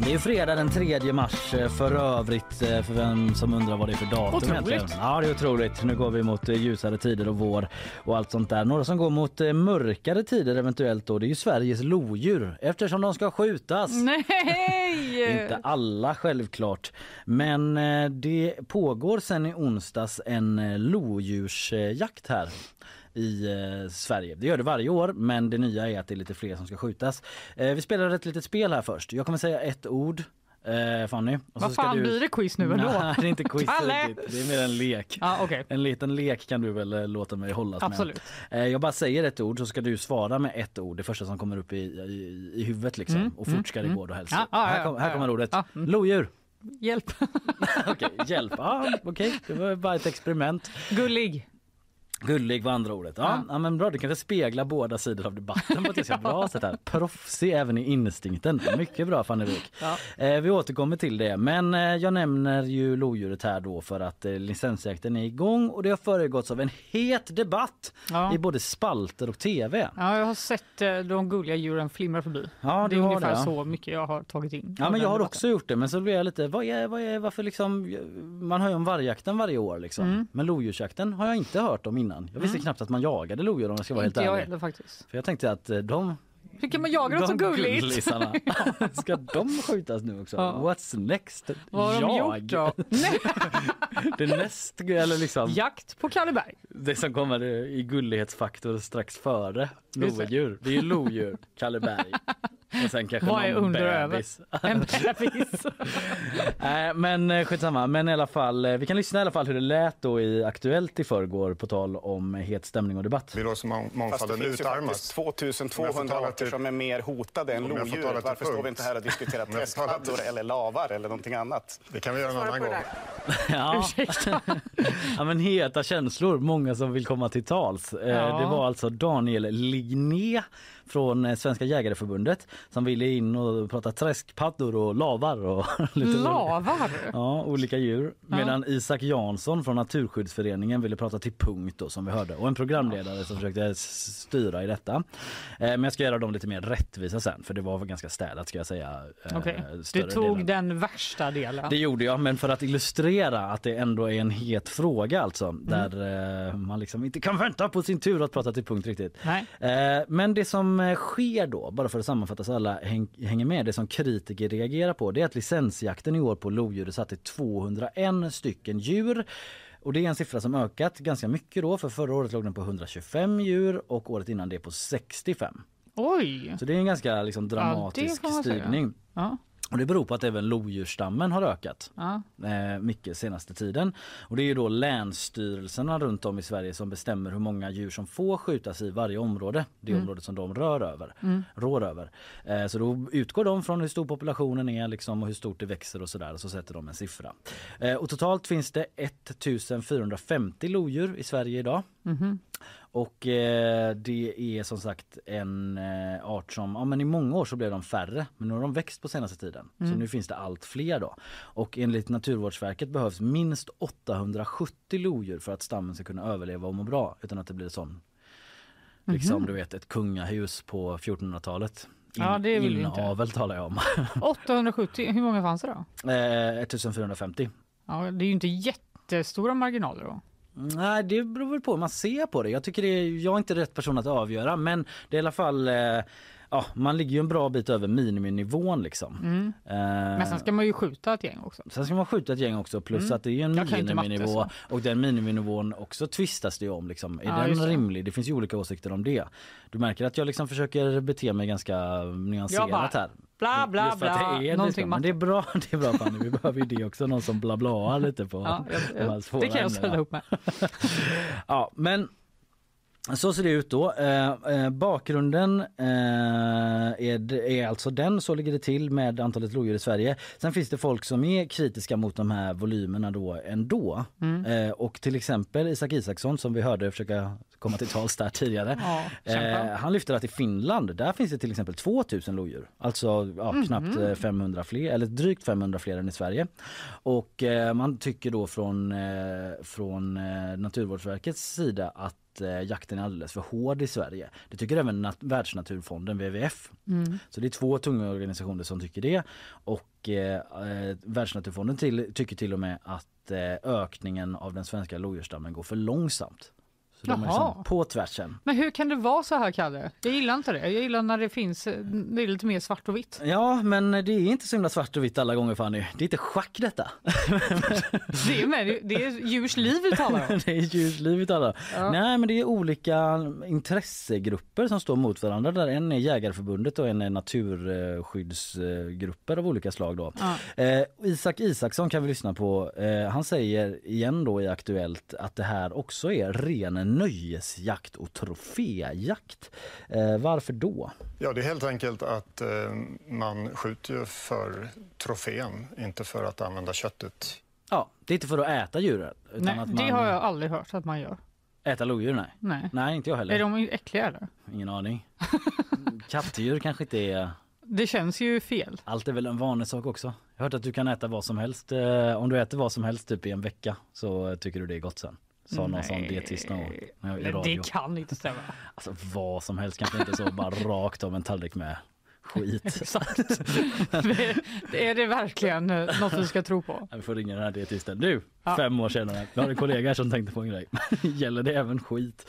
Speaker 1: Det är ju fredag den 3 mars eh, för övrigt eh, för vem som undrar vad det är för datum
Speaker 2: Otroligt.
Speaker 1: egentligen. Ja det är otroligt. Nu går vi mot eh, ljusare tider och vår och allt sånt där. Några som går mot mörkare tider eventuellt då det är ju Sveriges lodjur eftersom de ska skjutas.
Speaker 2: Nej!
Speaker 1: Inte alla självklart. Men det pågår sen i onsdags en lodjursjakt här i eh, Sverige. Det gör det varje år men det nya är att det är lite fler som ska skjutas. Eh, vi spelar ett litet spel här först. Jag kommer säga ett ord. Eh, Fanny.
Speaker 2: Vad
Speaker 1: ska
Speaker 2: fan
Speaker 1: du...
Speaker 2: blir det quiz nu ändå?
Speaker 1: Nej, det är inte quiz riktigt. Det är mer en lek.
Speaker 2: Ja, okej.
Speaker 1: En liten lek kan du väl eh, låta mig hållas
Speaker 2: Absolut.
Speaker 1: med. Eh, jag bara säger ett ord så ska du svara med ett ord, det första som kommer upp i, i, i huvudet liksom.
Speaker 2: Mm,
Speaker 1: och fort ska det
Speaker 2: mm,
Speaker 1: gå då helst. Här, kom, här kommer ordet.
Speaker 2: Ja, mm.
Speaker 1: Lodjur.
Speaker 2: Hjälp.
Speaker 1: Okej, hjälp. Ja, okej. Det var bara ett experiment.
Speaker 2: Gullig.
Speaker 1: Gullig var andra ordet. Ja, ja. men bra, det kanske speglar båda sidor av debatten på ett ganska bra sätt här. Proffsig även i instinkten. Mycket bra Fanny Wijk.
Speaker 2: Ja.
Speaker 1: Eh, vi återkommer till det, men eh, jag nämner ju lodjuret här då för att eh, licensjakten är igång och det har föregåtts av en het debatt
Speaker 2: Ja.
Speaker 1: i både spalter och tv.
Speaker 2: Ja, jag har sett eh, de gulliga djuren flimra förbi.
Speaker 1: Ja,
Speaker 2: det är ungefär
Speaker 1: det, ja.
Speaker 2: så mycket jag har tagit in.
Speaker 1: Ja men jag har
Speaker 2: debatten.
Speaker 1: också gjort det men så blir jag lite, vad är, vad är, varför liksom, man hör ju om vargjakten varje år liksom.
Speaker 2: Mm.
Speaker 1: Men lodjursjakten har jag inte hört om innan. Jag visste knappt att man jagade lodjur om jag ska vara helt
Speaker 2: Inte jag
Speaker 1: ärlig.
Speaker 2: heller faktiskt.
Speaker 1: För jag tänkte att eh, de,
Speaker 2: Hur kan man jaga något så gulligt?
Speaker 1: ska de skjutas nu också?
Speaker 2: Ja.
Speaker 1: What's next?
Speaker 2: Vad har de
Speaker 1: jag?
Speaker 2: gjort då?
Speaker 1: Det näst, eller liksom
Speaker 2: Jakt på Kalleberg.
Speaker 1: det som kommer i gullighetsfaktor strax före lodjur. Det är ju lodjur, Kalleberg. Och sen kanske
Speaker 2: Vad är
Speaker 1: någon
Speaker 2: under och över?
Speaker 1: bebis.
Speaker 2: En bebis.
Speaker 1: Nej men eh, skitsamma. Men i alla fall, eh, vi kan lyssna i alla fall hur det lät då i Aktuellt i förrgår på tal om het stämning och debatt.
Speaker 7: då som mång-
Speaker 8: Fast det
Speaker 7: mångfalden
Speaker 8: finns ju faktiskt
Speaker 7: utarmas.
Speaker 8: 2200
Speaker 7: Om jag får tala
Speaker 8: arter
Speaker 7: till-
Speaker 8: som är mer hotade än
Speaker 7: Om jag får
Speaker 8: lodjur.
Speaker 7: tala till
Speaker 8: Varför står vi
Speaker 7: punkt.
Speaker 8: inte här och diskuterar
Speaker 7: Om jag får tala till-
Speaker 8: eller lavar eller någonting annat?
Speaker 7: Det kan vi göra en annan gång.
Speaker 1: Ja. Ja men heta känslor, många som vill komma till tals. Eh,
Speaker 2: Ja.
Speaker 1: Det var alltså Daniel Ligné från eh, Svenska Jägareförbundet som ville in och prata träskpaddor och lavar och lite
Speaker 2: Lavar.
Speaker 1: Ja, olika djur. Medan Isak Jansson från Naturskyddsföreningen ville prata till punkt då, som vi hörde. Och en programledare som försökte styra i detta. Eh, men jag ska göra dem lite mer rättvisa sen för det var ganska ska jag säga. eh, större
Speaker 2: Du tog
Speaker 1: delen.
Speaker 2: den värsta delen.
Speaker 1: Det gjorde jag, men för att illustrera att det ändå är en het fråga alltså.
Speaker 2: Mm.
Speaker 1: Där man liksom inte kan vänta på sin tur att prata till punkt riktigt.
Speaker 2: Nej.
Speaker 1: Men det som eh, sker då, bara för att sammanfatta så alla häng, hänger med, det som kritiker reagerar på det är att licensjakten i år på lodjur är satt till 201 stycken djur. Och det är en siffra som ökat ganska mycket då, för förra året låg den på 125 djur och året innan det på 65.
Speaker 2: Oj.
Speaker 1: Så det är en ganska liksom, dramatisk
Speaker 2: säga.
Speaker 1: stigning.
Speaker 2: Ja.
Speaker 1: Och det beror på att även lodjursstammen har ökat
Speaker 2: Ja.
Speaker 1: eh, mycket senaste tiden. Och det är ju då länsstyrelserna runt om i Sverige som bestämmer hur många djur som får skjutas i varje område. Det
Speaker 2: Mm.
Speaker 1: området som de rör över, rår över. Eh, så då utgår de från hur stor populationen är liksom, och hur stort det växer och sådär och så sätter de en siffra. Eh, och totalt finns det 1450 lodjur i Sverige idag.
Speaker 2: Mhm.
Speaker 1: Och eh, det är som sagt en eh, art som, ja men i många år så blev de färre men nu har de växt på senaste tiden. Så nu finns det allt fler då. Och enligt Naturvårdsverket behövs minst 870 lodjur för att stammen ska kunna överleva och må bra utan att det blir sån, liksom du vet ett kungahus på 1400-talet.
Speaker 2: Ja, det vill vi inte.
Speaker 1: Inavel talar jag om.
Speaker 2: 870, hur många fanns det då?
Speaker 1: eh, 1450.
Speaker 2: Ja, det är ju inte jättestora marginaler då.
Speaker 1: Nej det beror väl på hur man ser på det. Jag tycker det är, jag är inte rätt person att avgöra men det är i alla fall eh, Ja, man ligger ju en bra bit över miniminivån liksom.
Speaker 2: Mm.
Speaker 1: Eh,
Speaker 2: Men sen ska man ju skjuta ett gäng också.
Speaker 1: sen ska man skjuta ett gäng också plus
Speaker 2: Mm.
Speaker 1: att det är ju en
Speaker 2: Jag matte,
Speaker 1: miniminivå och den miniminivån också tvistas det ju om liksom. Är
Speaker 2: Ja,
Speaker 1: den rimlig? Det finns ju olika åsikter om det. Du märker att jag liksom försöker bete mig ganska nyanserat
Speaker 2: Jag bara,
Speaker 1: här.
Speaker 2: Bla bla bla.
Speaker 1: det är
Speaker 2: Någonting
Speaker 1: men det är bra, det är bra Fanny. Vi behöver ju det också, någon som bla bla lite på
Speaker 2: Ja, jag,
Speaker 1: svåra
Speaker 2: det kan jag ställa upp med.
Speaker 1: Ja, men Så ser det ut då. Eh, eh, bakgrunden eh, är, är alltså den, så ligger det till med antalet lodjur i Sverige. Sen finns det folk som är kritiska mot de här volymerna då ändå. Eh, och till exempel Isak Isaksson som vi hörde försöka komma till tals där tidigare.
Speaker 2: Ja.
Speaker 1: Eh, han lyfter att i Finland där finns det till exempel 2000 lodjur. Alltså ja, knappt eh, 500 fler, eller drygt 500 fler än i Sverige. Och eh, man tycker då från, eh, från eh, Naturvårdsverkets sida att eh, jakten är alldeles för hård i Sverige. Det tycker även nat- Världsnaturfonden, WWF. Så det är två tunga organisationer som tycker det. Och eh, eh, Världsnaturfonden till, tycker till och med att eh, ökningen av den svenska lodjursstammen går för långsamt. Så de är
Speaker 2: Jaha.
Speaker 1: liksom på tvärsen.
Speaker 2: Men hur kan det vara så här Kalle? Jag gillar inte det. Jag gillar när det finns, eh, det är lite mer svart och vitt.
Speaker 1: Ja, men det är inte så himla svart och vitt alla gånger Fanny. Det är inte schack detta.
Speaker 2: Det är, med, det är djurs liv vi talar om.
Speaker 1: det är djursliv vi talar om.
Speaker 2: Ja.
Speaker 1: Nej, men det är olika intressegrupper som står mot varandra. Där en är Jägarförbundet och en är naturskyddsgrupper av olika slag. Då.
Speaker 2: Ja.
Speaker 1: Eh, Isak Isaksson kan vi lyssna på. Eh, han säger igen då i Aktuellt att det här också är ren nöjesjakt och troféjakt. Eh, varför då?
Speaker 7: Ja, det är helt enkelt att eh, man skjuter ju för trofén, inte för att använda köttet.
Speaker 1: Ja, det är inte för att äta djuren. Utan
Speaker 2: Nej,
Speaker 1: att
Speaker 2: det
Speaker 1: man
Speaker 2: har jag aldrig hört att man gör.
Speaker 1: Äta lodjur, nej.
Speaker 2: Nej.
Speaker 1: Nej, inte jag heller.
Speaker 2: Är de äckliga eller?
Speaker 1: Ingen aning. Kattdjur kanske inte är...
Speaker 2: Det känns ju fel.
Speaker 1: Allt är väl en vanesak också. Jag har hört att du kan äta vad som helst. Eh, om du äter vad som helst typ i en vecka så tycker du det är gott sen. Sa någon sån dietist någon
Speaker 2: det kan inte stämma.
Speaker 1: Alltså vad som helst kanske inte så bara rakt av en tallrik med skit.
Speaker 2: Exakt. är det verkligen något vi ska tro på?
Speaker 1: Vi får ringa den här dietisten. Du,
Speaker 2: Ja.
Speaker 1: fem år senare. Jag har en kollega som tänkte på en grej. Gäller det även skit?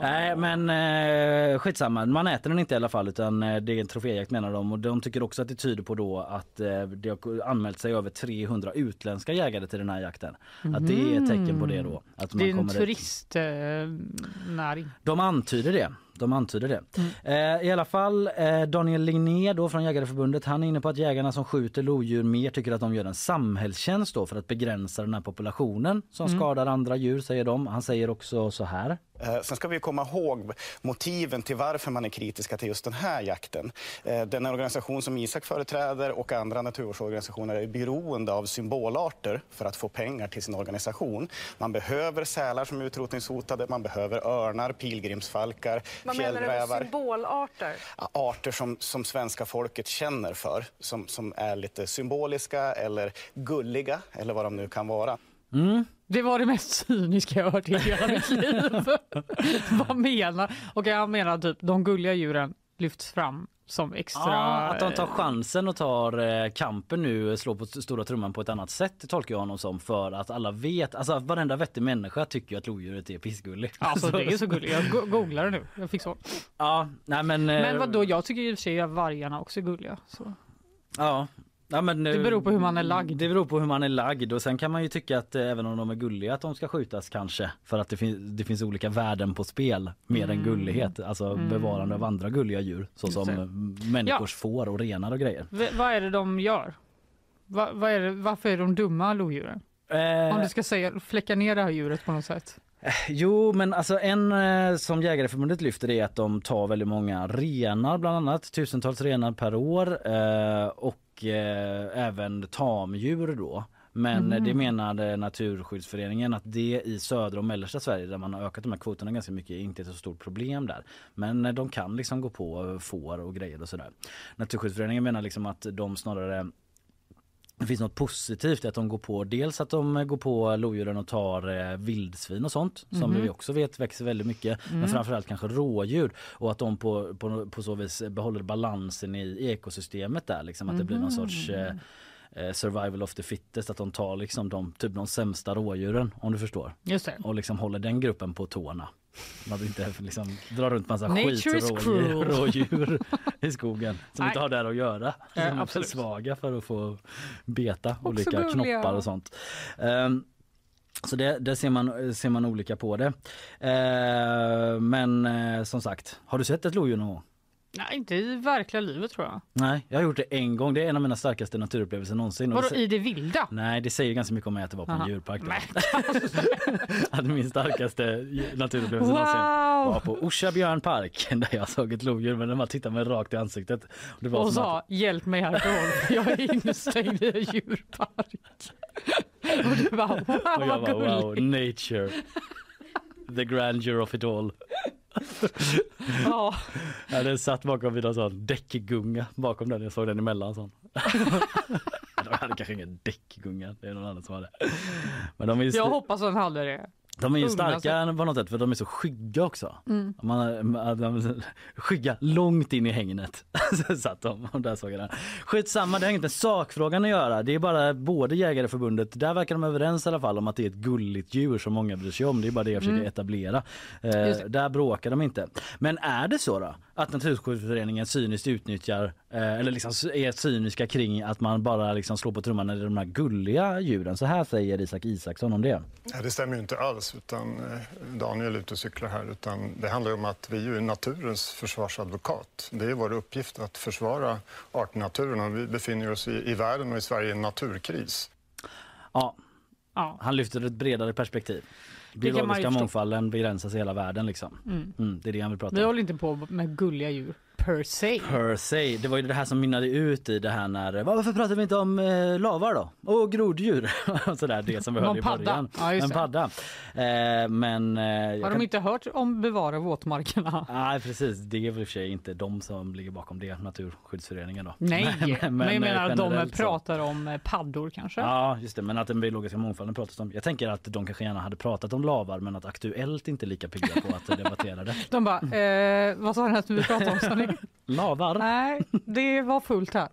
Speaker 1: Nej men eh, skitsamma, man äter den inte i alla fall utan eh, det är en troféjakt menar de och de tycker också att det tyder på då att eh, det har anmält sig över 300 utländska jägare till den här jakten. Att det är ett tecken på det då. Att man
Speaker 2: Det är en turistnäring.
Speaker 1: De antyder det. De antyder det. Eh, I alla fall eh, Daniel Ligné då från Jägareförbundet han är inne på att jägarna som skjuter lodjur mer tycker att de gör en samhällstjänst då för att begränsa den här populationen som skadar andra djur säger de. Han säger också så här.
Speaker 8: Eh, Sen ska vi komma ihåg motiven till varför man är kritiska till just den här jakten. Eh, Den organisation som Isak företräder och andra naturvårdsorganisationer är beroende av symbolarter för att få pengar till sin organisation. Man behöver sälar som är utrotningshotade, man behöver örnar, pilgrimsfalkar, fjällrävar.
Speaker 9: symbolarter?
Speaker 8: Arter som, som svenska folket känner för, som, som är lite symboliska eller gulliga eller vad de nu kan vara.
Speaker 2: Det var det mest cyniska jag hört i hela mitt liv. Vad menar? Okej, han menar typ de gulliga djuren lyfts fram som extra...
Speaker 1: Ja, att de tar chansen och tar eh, kampen nu, slår på st- stora trumman på ett annat sätt tolkar jag honom som för att alla vet, alltså varenda vettig människa tycker att lodjuret är pissgulligt.
Speaker 2: Alltså det är så gulligt. Jag go- googlar det nu. Jag fick så.
Speaker 1: Ja, nej men... eh,
Speaker 2: Men vad då? jag tycker i och för sig att vargarna också är gulliga. Så.
Speaker 1: Ja. Ja, men,
Speaker 2: Det beror på hur man är lagd.
Speaker 1: Det beror på hur man är lagd och sen kan man ju tycka att eh, även om de är gulliga att de ska skjutas kanske för att det, fin- det finns olika värden på spel mer än gullighet. Alltså bevarande av andra gulliga djur såsom
Speaker 2: Mm.
Speaker 1: Eh, människors får och renar och grejer.
Speaker 2: V- vad är det de gör? Va- vad är det, varför är de dumma lodjuren?
Speaker 1: Eh,
Speaker 2: Om du ska säga, fläcka ner det här djuret på något sätt.
Speaker 1: Jo, men alltså en eh, som Jägareförbundet lyfter är att de tar väldigt många renar bland annat, tusentals renar per år eh, och eh, även tamdjur då. Men det menade Naturskyddsföreningen att det i södra och mellersta Sverige där man har ökat de här kvoterna ganska mycket inte är ett så stort problem där. Men eh, de kan liksom gå på får och grejer och sådär. Naturskyddsföreningen menar liksom att de snarare det finns något positivt i att de går på dels att de går på lodjuren och tar eh, vildsvin och sånt som vi också vet växer väldigt mycket men framförallt kanske rådjur och att de på, på, på så vis behåller balansen i ekosystemet där liksom att det blir någon sorts eh, eh, survival of the fittest att de tar liksom de, typ de sämsta rådjuren om du förstår. Och liksom håller den gruppen på tårna. Man inte liksom dra runt massa
Speaker 2: Nature
Speaker 1: skit
Speaker 2: is
Speaker 1: rådjur,
Speaker 2: cruel.
Speaker 1: rådjur i skogen som
Speaker 2: Nej.
Speaker 1: inte har där att göra. Som är för svaga för att få beta olika
Speaker 2: gulliga.
Speaker 1: knoppar och sånt. Ehm, så det, där ser man, ser man olika på det. Ehm, men eh, som sagt, har du sett ett lodjur någon gång?
Speaker 2: Nej, inte i verkliga livet tror jag.
Speaker 1: Nej, jag har gjort det en gång. Det är en av mina starkaste naturupplevelser någonsin.
Speaker 2: Vadå
Speaker 1: det,
Speaker 2: i det vilda?
Speaker 1: Nej, det säger ganska mycket om mig att det var på en
Speaker 2: Aha.
Speaker 1: djurpark. Då.
Speaker 2: Nej.
Speaker 1: att min starkaste naturupplevelse någonsin var
Speaker 2: Wow!
Speaker 1: på Orsa björnpark där jag såg ett lodjur men den bara tittade mig rakt i ansiktet. Och det var
Speaker 2: Och sa hjälp mig härifrån, jag är instängd i en djurpark. Och du bara wow
Speaker 1: att, och jag bara wow, nature. The grandeur of it all.
Speaker 2: Ja.
Speaker 1: Ja, den satt bakom vid en sån däckgunga bakom den. Jag såg den emellan sån. De hade kanske ingen däckgunga, det är någon annan som hade. Men de är ju,
Speaker 2: Jag hoppas att han hade det.
Speaker 1: De är ju
Speaker 2: sig.
Speaker 1: starka på något sätt för de är så skygga också.
Speaker 2: Mm.
Speaker 1: Man, man, skygga långt in i hängnet. Så satt de och där såg jag den. Skitsamma, det har inget med sakfrågan att göra. Det är bara både Jägareförbundet, där verkar de överens i alla fall om att det är ett gulligt djur som många bryr sig om. Det är bara det jag försöker
Speaker 2: Mm.
Speaker 1: etablera. Eh, där bråkar de inte. Men är det så då att Naturskyddsföreningen cyniskt utnyttjar eh, eller liksom är cyniska kring att man bara liksom slår på trumman när det är de här gulliga djuren? Så här säger Isak Isaksson om det.
Speaker 7: Nej, det stämmer ju inte alls. Utan, eh, Daniel är ute och cyklar här. Utan det handlar om att vi är ju naturens försvarsadvokat. Det är vår uppgift att försvara artnaturen. Och vi befinner oss i, i världen och i Sverige i en naturkris.
Speaker 1: Ja,
Speaker 2: Ja.
Speaker 1: Han lyfter ett bredare perspektiv. Biologiska mångfalden begränsas i hela världen liksom.
Speaker 2: Mm.
Speaker 1: Mm, det är det han vill prata
Speaker 2: Vi
Speaker 1: om.
Speaker 2: håller inte på med gulliga djur per se.
Speaker 1: Per se. Det var ju det här som mynnade ut i det här när, varför pratar vi inte om eh, lavar då? Och groddjur. Och Sådär, det som vi hörde i början.
Speaker 2: Ja,
Speaker 1: en padda. Eh, men... Eh,
Speaker 2: Har
Speaker 1: kan-
Speaker 2: de inte hört om bevara våtmarkerna?
Speaker 1: Nej precis, det är väl i och för sig inte de som ligger bakom det, Naturskyddsföreningen då.
Speaker 2: Nej, men, jag
Speaker 1: eh,
Speaker 2: menar att de pratar om eh, paddor kanske?
Speaker 1: Ja just det, men att den biologiska mångfalden pratas om. Jag tänker att de kanske gärna hade pratat om lavar men att Aktuellt inte är lika pigga på att debattera det.
Speaker 2: De bara, eh, vad sa ni att vi pratade om? Ni?
Speaker 1: Lavar?
Speaker 2: Nej, det var fullt här.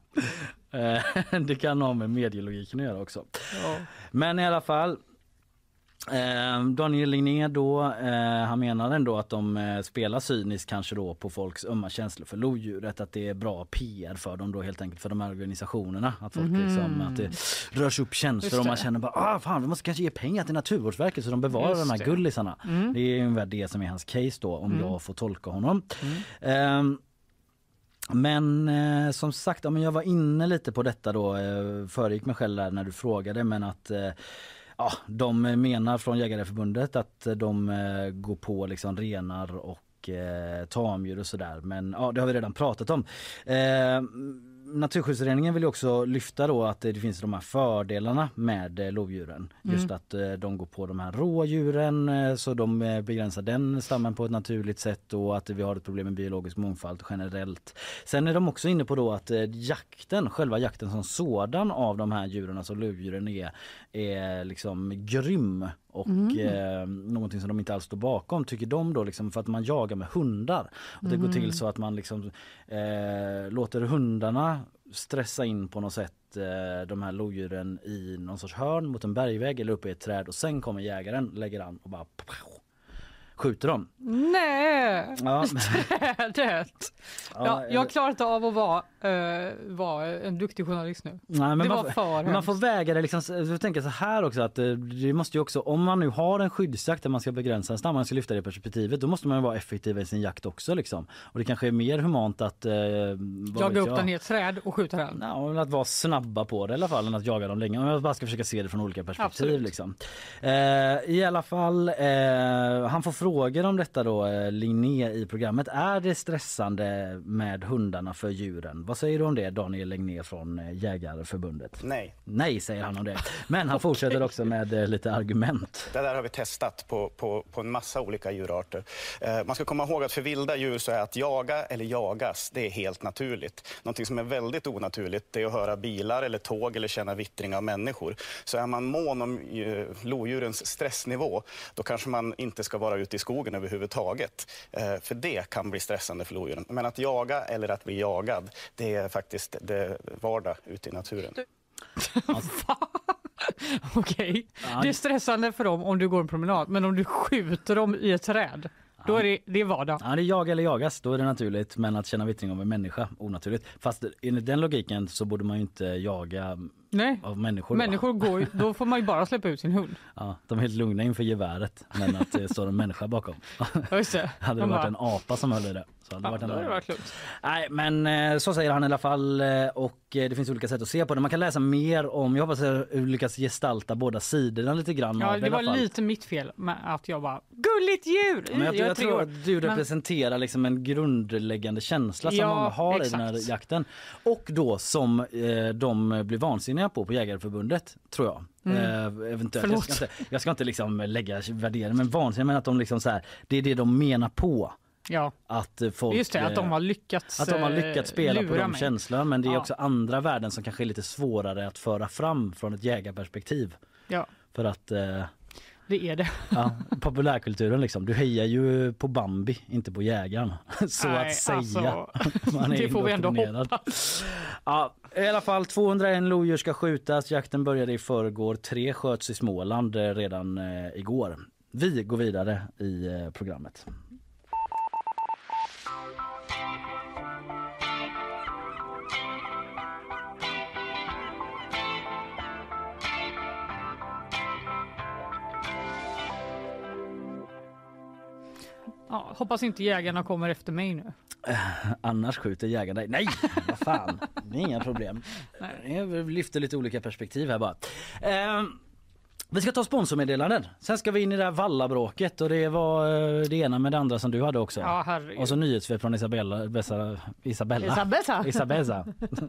Speaker 1: Eh, det kan ha med medielogiken att göra också.
Speaker 2: Ja.
Speaker 1: Men i alla fall. Eh, Daniel Ligné då, eh, han menar ändå att de spelar cyniskt kanske då på folks ömma känslor för lodjuret. Att det är bra PR för dem då helt enkelt för de här organisationerna. Att folk liksom, att det rörs upp känslor och man känner bara ah, fan vi måste kanske ge pengar till Naturvårdsverket så de bevarar
Speaker 2: Just
Speaker 1: de här
Speaker 2: det.
Speaker 1: gullisarna.
Speaker 2: Mm.
Speaker 1: Det är ungefär det som är hans case då om
Speaker 2: Mm.
Speaker 1: jag får tolka honom.
Speaker 2: Mm.
Speaker 1: Ehm, men eh, som sagt, ja, men jag var inne lite på detta då, eh, föregick mig själv där när du frågade men att eh, ja, de menar från Jägareförbundet att de eh, går på liksom renar och eh, tamdjur och sådär men ja det har vi redan pratat om. Eh, Naturskyddsföreningen vill också lyfta då att det finns de här fördelarna med eh, lodjuren. Just
Speaker 2: Mm.
Speaker 1: att eh, de går på de här rådjuren eh, så de begränsar den stammen på ett naturligt sätt och att vi har ett problem med biologisk mångfald generellt. Sen är de också inne på då att jakten, själva jakten som sådan av de här djuren, alltså lodjuren är, är liksom grym och
Speaker 2: Mm.
Speaker 1: eh, någonting som de inte alls står bakom tycker de då liksom för att man jagar med hundar. Och det går till så att man liksom eh, låter hundarna stressa in på något sätt eh, de här lodjuren i någon sorts hörn mot en bergvägg eller uppe i ett träd och sen kommer jägaren, lägger an och bara skjuter dem.
Speaker 2: Nej,
Speaker 1: Ja,
Speaker 2: trädet. Ja, jag klarar inte av att vara, eh, vara en duktig journalist nu.
Speaker 1: Nej, men
Speaker 2: det
Speaker 1: man,
Speaker 2: för
Speaker 1: man får väga det liksom, jag tänker så här också att eh, det måste ju också, om man nu har en skyddsjakt där man ska begränsa en stam, man ska lyfta det perspektivet, då måste man ju vara effektiv i sin jakt också liksom. Och det kanske är mer humant att... Vad
Speaker 2: Jaga upp
Speaker 1: jag?
Speaker 2: den i ett träd och skjuta den.
Speaker 1: Ja, att vara snabba på det i alla fall än att jaga dem länge. Om jag bara ska försöka se det från olika perspektiv. Liksom. Eh, I alla fall, han får frågor om detta då, eh, Linné i programmet. Är det stressande med hundarna för djuren? Vad säger du om det Daniel Legné från eh, Jägarförbundet?
Speaker 8: Nej.
Speaker 1: Nej säger han om det. Men han fortsätter också med eh, lite argument.
Speaker 8: Det där har vi testat på, på, på en massa olika djurarter. Man ska komma ihåg att för vilda djur så är att jaga eller jagas, det är helt naturligt. Någonting som är väldigt onaturligt det är att höra bilar eller tåg eller känna vittring av människor. Så är man mån om lodjurens stressnivå, då kanske man inte ska vara ute i skogen överhuvudtaget. Eh, för det kan bli stressande för lodjuren. Men att jaga eller att bli jagad, det är faktiskt det vardag ute i naturen.
Speaker 2: Okej,
Speaker 1: Ja.
Speaker 2: det är stressande för dem om du går en promenad, men om du skjuter dem i ett träd, då är det, det är vardag.
Speaker 1: Ja, det är jaga eller jagas, då är det naturligt. Men att känna vittring av en människa, onaturligt. Fast enligt den logiken så borde man ju inte jaga
Speaker 2: Nej.
Speaker 1: av människor.
Speaker 2: Människor går ju, då får man ju bara släppa ut sin hund.
Speaker 1: Ja, de är helt lugna inför geväret men att det står en människa bakom.
Speaker 2: Ja, just det.
Speaker 1: Hade det
Speaker 2: De
Speaker 1: varit
Speaker 2: bara,
Speaker 1: en apa som höll i det så hade det
Speaker 2: Ja,
Speaker 1: varit en
Speaker 2: hade det
Speaker 1: annan.
Speaker 2: varit lugnt.
Speaker 1: Nej men eh, så säger han i alla fall eh, och eh, det finns olika sätt att se på det. Man kan läsa mer om, jag hoppas att jag lyckas gestalta båda sidorna lite grann.
Speaker 2: Ja,
Speaker 1: av det i
Speaker 2: det
Speaker 1: alla
Speaker 2: var
Speaker 1: fall.
Speaker 2: lite mitt fel med att jag bara gulligt djur!
Speaker 1: Men jag,
Speaker 2: är
Speaker 1: jag
Speaker 2: tre
Speaker 1: tror
Speaker 2: år.
Speaker 1: att du
Speaker 2: Men-
Speaker 1: representerar liksom en grundläggande känsla som
Speaker 2: Ja,
Speaker 1: många har i den här
Speaker 2: exakt.
Speaker 1: jakten. Och då som eh, de blir vansinniga på på Jägareförbundet tror jag. Eh, eventuellt. Jag ska inte, jag ska inte liksom lägga värdering men vansinniga men att de liksom så här, det är det de menar på.
Speaker 2: Ja,
Speaker 1: Att eh, folk
Speaker 2: just det, att de
Speaker 1: eh,
Speaker 2: har lyckats
Speaker 1: att de har
Speaker 2: eh,
Speaker 1: lyckats spela på de
Speaker 2: mig.
Speaker 1: känslorna men det är
Speaker 2: Ja.
Speaker 1: också andra värden som kanske är lite svårare att föra fram från ett jägarperspektiv.
Speaker 2: Ja,
Speaker 1: För att eh,
Speaker 2: det är det.
Speaker 1: ja, populärkulturen liksom, du hejar ju på Bambi, inte på jägaren. Så
Speaker 2: Nej,
Speaker 1: att säga.
Speaker 2: alltså,
Speaker 1: Man är
Speaker 2: det får vi ändå hoppas.
Speaker 1: Ja, I alla fall 201 lodjur ska skjutas. Jakten började i förrgår. Tre sköts i Småland eh, redan eh, igår. Vi går vidare i eh, programmet.
Speaker 2: Ja, hoppas inte jägarna kommer efter mig nu.
Speaker 1: Annars skjuter jägaren dig. Nej, vad fan. Det är inga problem.
Speaker 2: Nej.
Speaker 1: Jag lyfter lite olika perspektiv här bara. Ehm, vi ska ta sponsormeddelanden. Sen ska vi in i det här vallabråket och det var eh, det ena med det andra som du hade också.
Speaker 2: Ja, herregud.
Speaker 1: och så nyhetssvep från Isabella, Bessa, Isabella.
Speaker 2: Isabella.
Speaker 1: Isabella,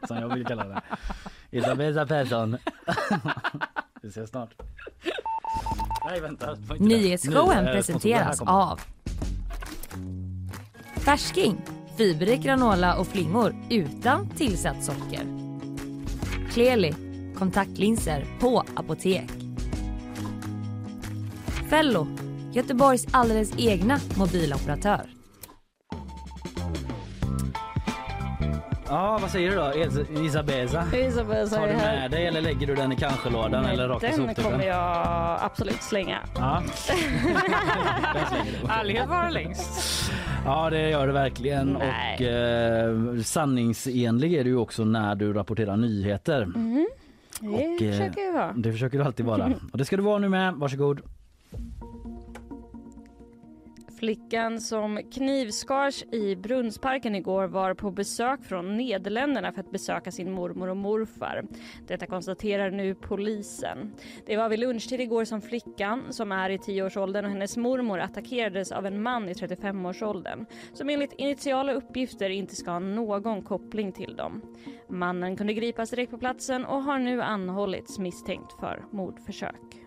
Speaker 1: som jag vill kalla det. Isabella Persson. Vi ses snart. Nej vänta.
Speaker 4: Nyhetsshowen
Speaker 1: Ny- eh,
Speaker 4: presenteras av Färsking, fiberrik granola och flingor utan tillsatt socker. Kleli, kontaktlinser på apotek. Fello, Göteborgs alldeles egna mobiloperatör.
Speaker 1: Ja vad säger du då Is- Isabella?
Speaker 5: Isabel
Speaker 1: Tar du med dig eller lägger du den i kanske-lådan eller rakt i
Speaker 5: Den kommer jag absolut slänga.
Speaker 1: Ja. Den slänger du.
Speaker 2: Ärlighet vara längst.
Speaker 1: Ja det gör det verkligen
Speaker 5: Nej.
Speaker 1: och eh, sanningsenlig är du ju också när du rapporterar nyheter.
Speaker 5: Det
Speaker 1: Och, eh,
Speaker 5: försöker jag vara.
Speaker 1: Det försöker du alltid vara. Och det ska du vara nu med. Varsågod.
Speaker 5: Flickan som knivskars i Brunnsparken igår var på besök från Nederländerna för att besöka sin mormor och morfar. Detta konstaterar nu polisen. Det var vid lunchtid igår som flickan, som är i 10-årsåldern och hennes mormor attackerades av en man i 35-årsåldern som enligt initiala uppgifter inte ska ha någon koppling till dem. Mannen kunde gripas direkt på platsen och har nu anhållits misstänkt för mordförsök.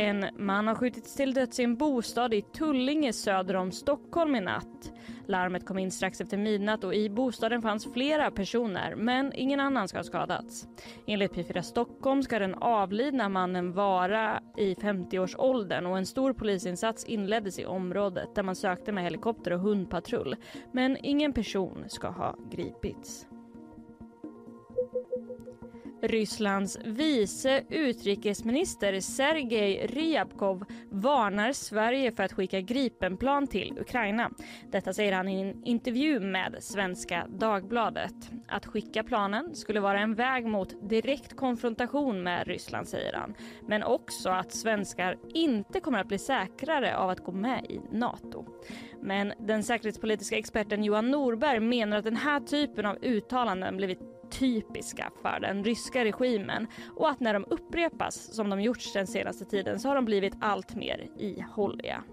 Speaker 5: En man har skjutits till döds i en bostad i Tullinge söder om Stockholm i natt. Larmet kom in strax efter midnatt och i bostaden fanns flera personer men ingen annan ska ha skadats. Enligt P4 Stockholm ska den avlidna mannen vara i 50-årsåldern och en stor polisinsats inleddes i området där man sökte med helikopter och hundpatrull. Men ingen person ska ha gripits. Rysslands vice utrikesminister Sergej Ryabkov varnar Sverige för att skicka Gripenplan till Ukraina. Detta säger han i en intervju med Svenska Dagbladet. Att skicka planen skulle vara en väg mot direkt konfrontation med Ryssland, säger han. Men också att svenskar inte kommer att bli säkrare av att gå med i Nato. Men den säkerhetspolitiska experten Johan Norberg menar att den här typen av uttalanden blivit typiska för den ryska regimen och att när de upprepas som de gjorts den senaste tiden så har de blivit allt mer ihålliga.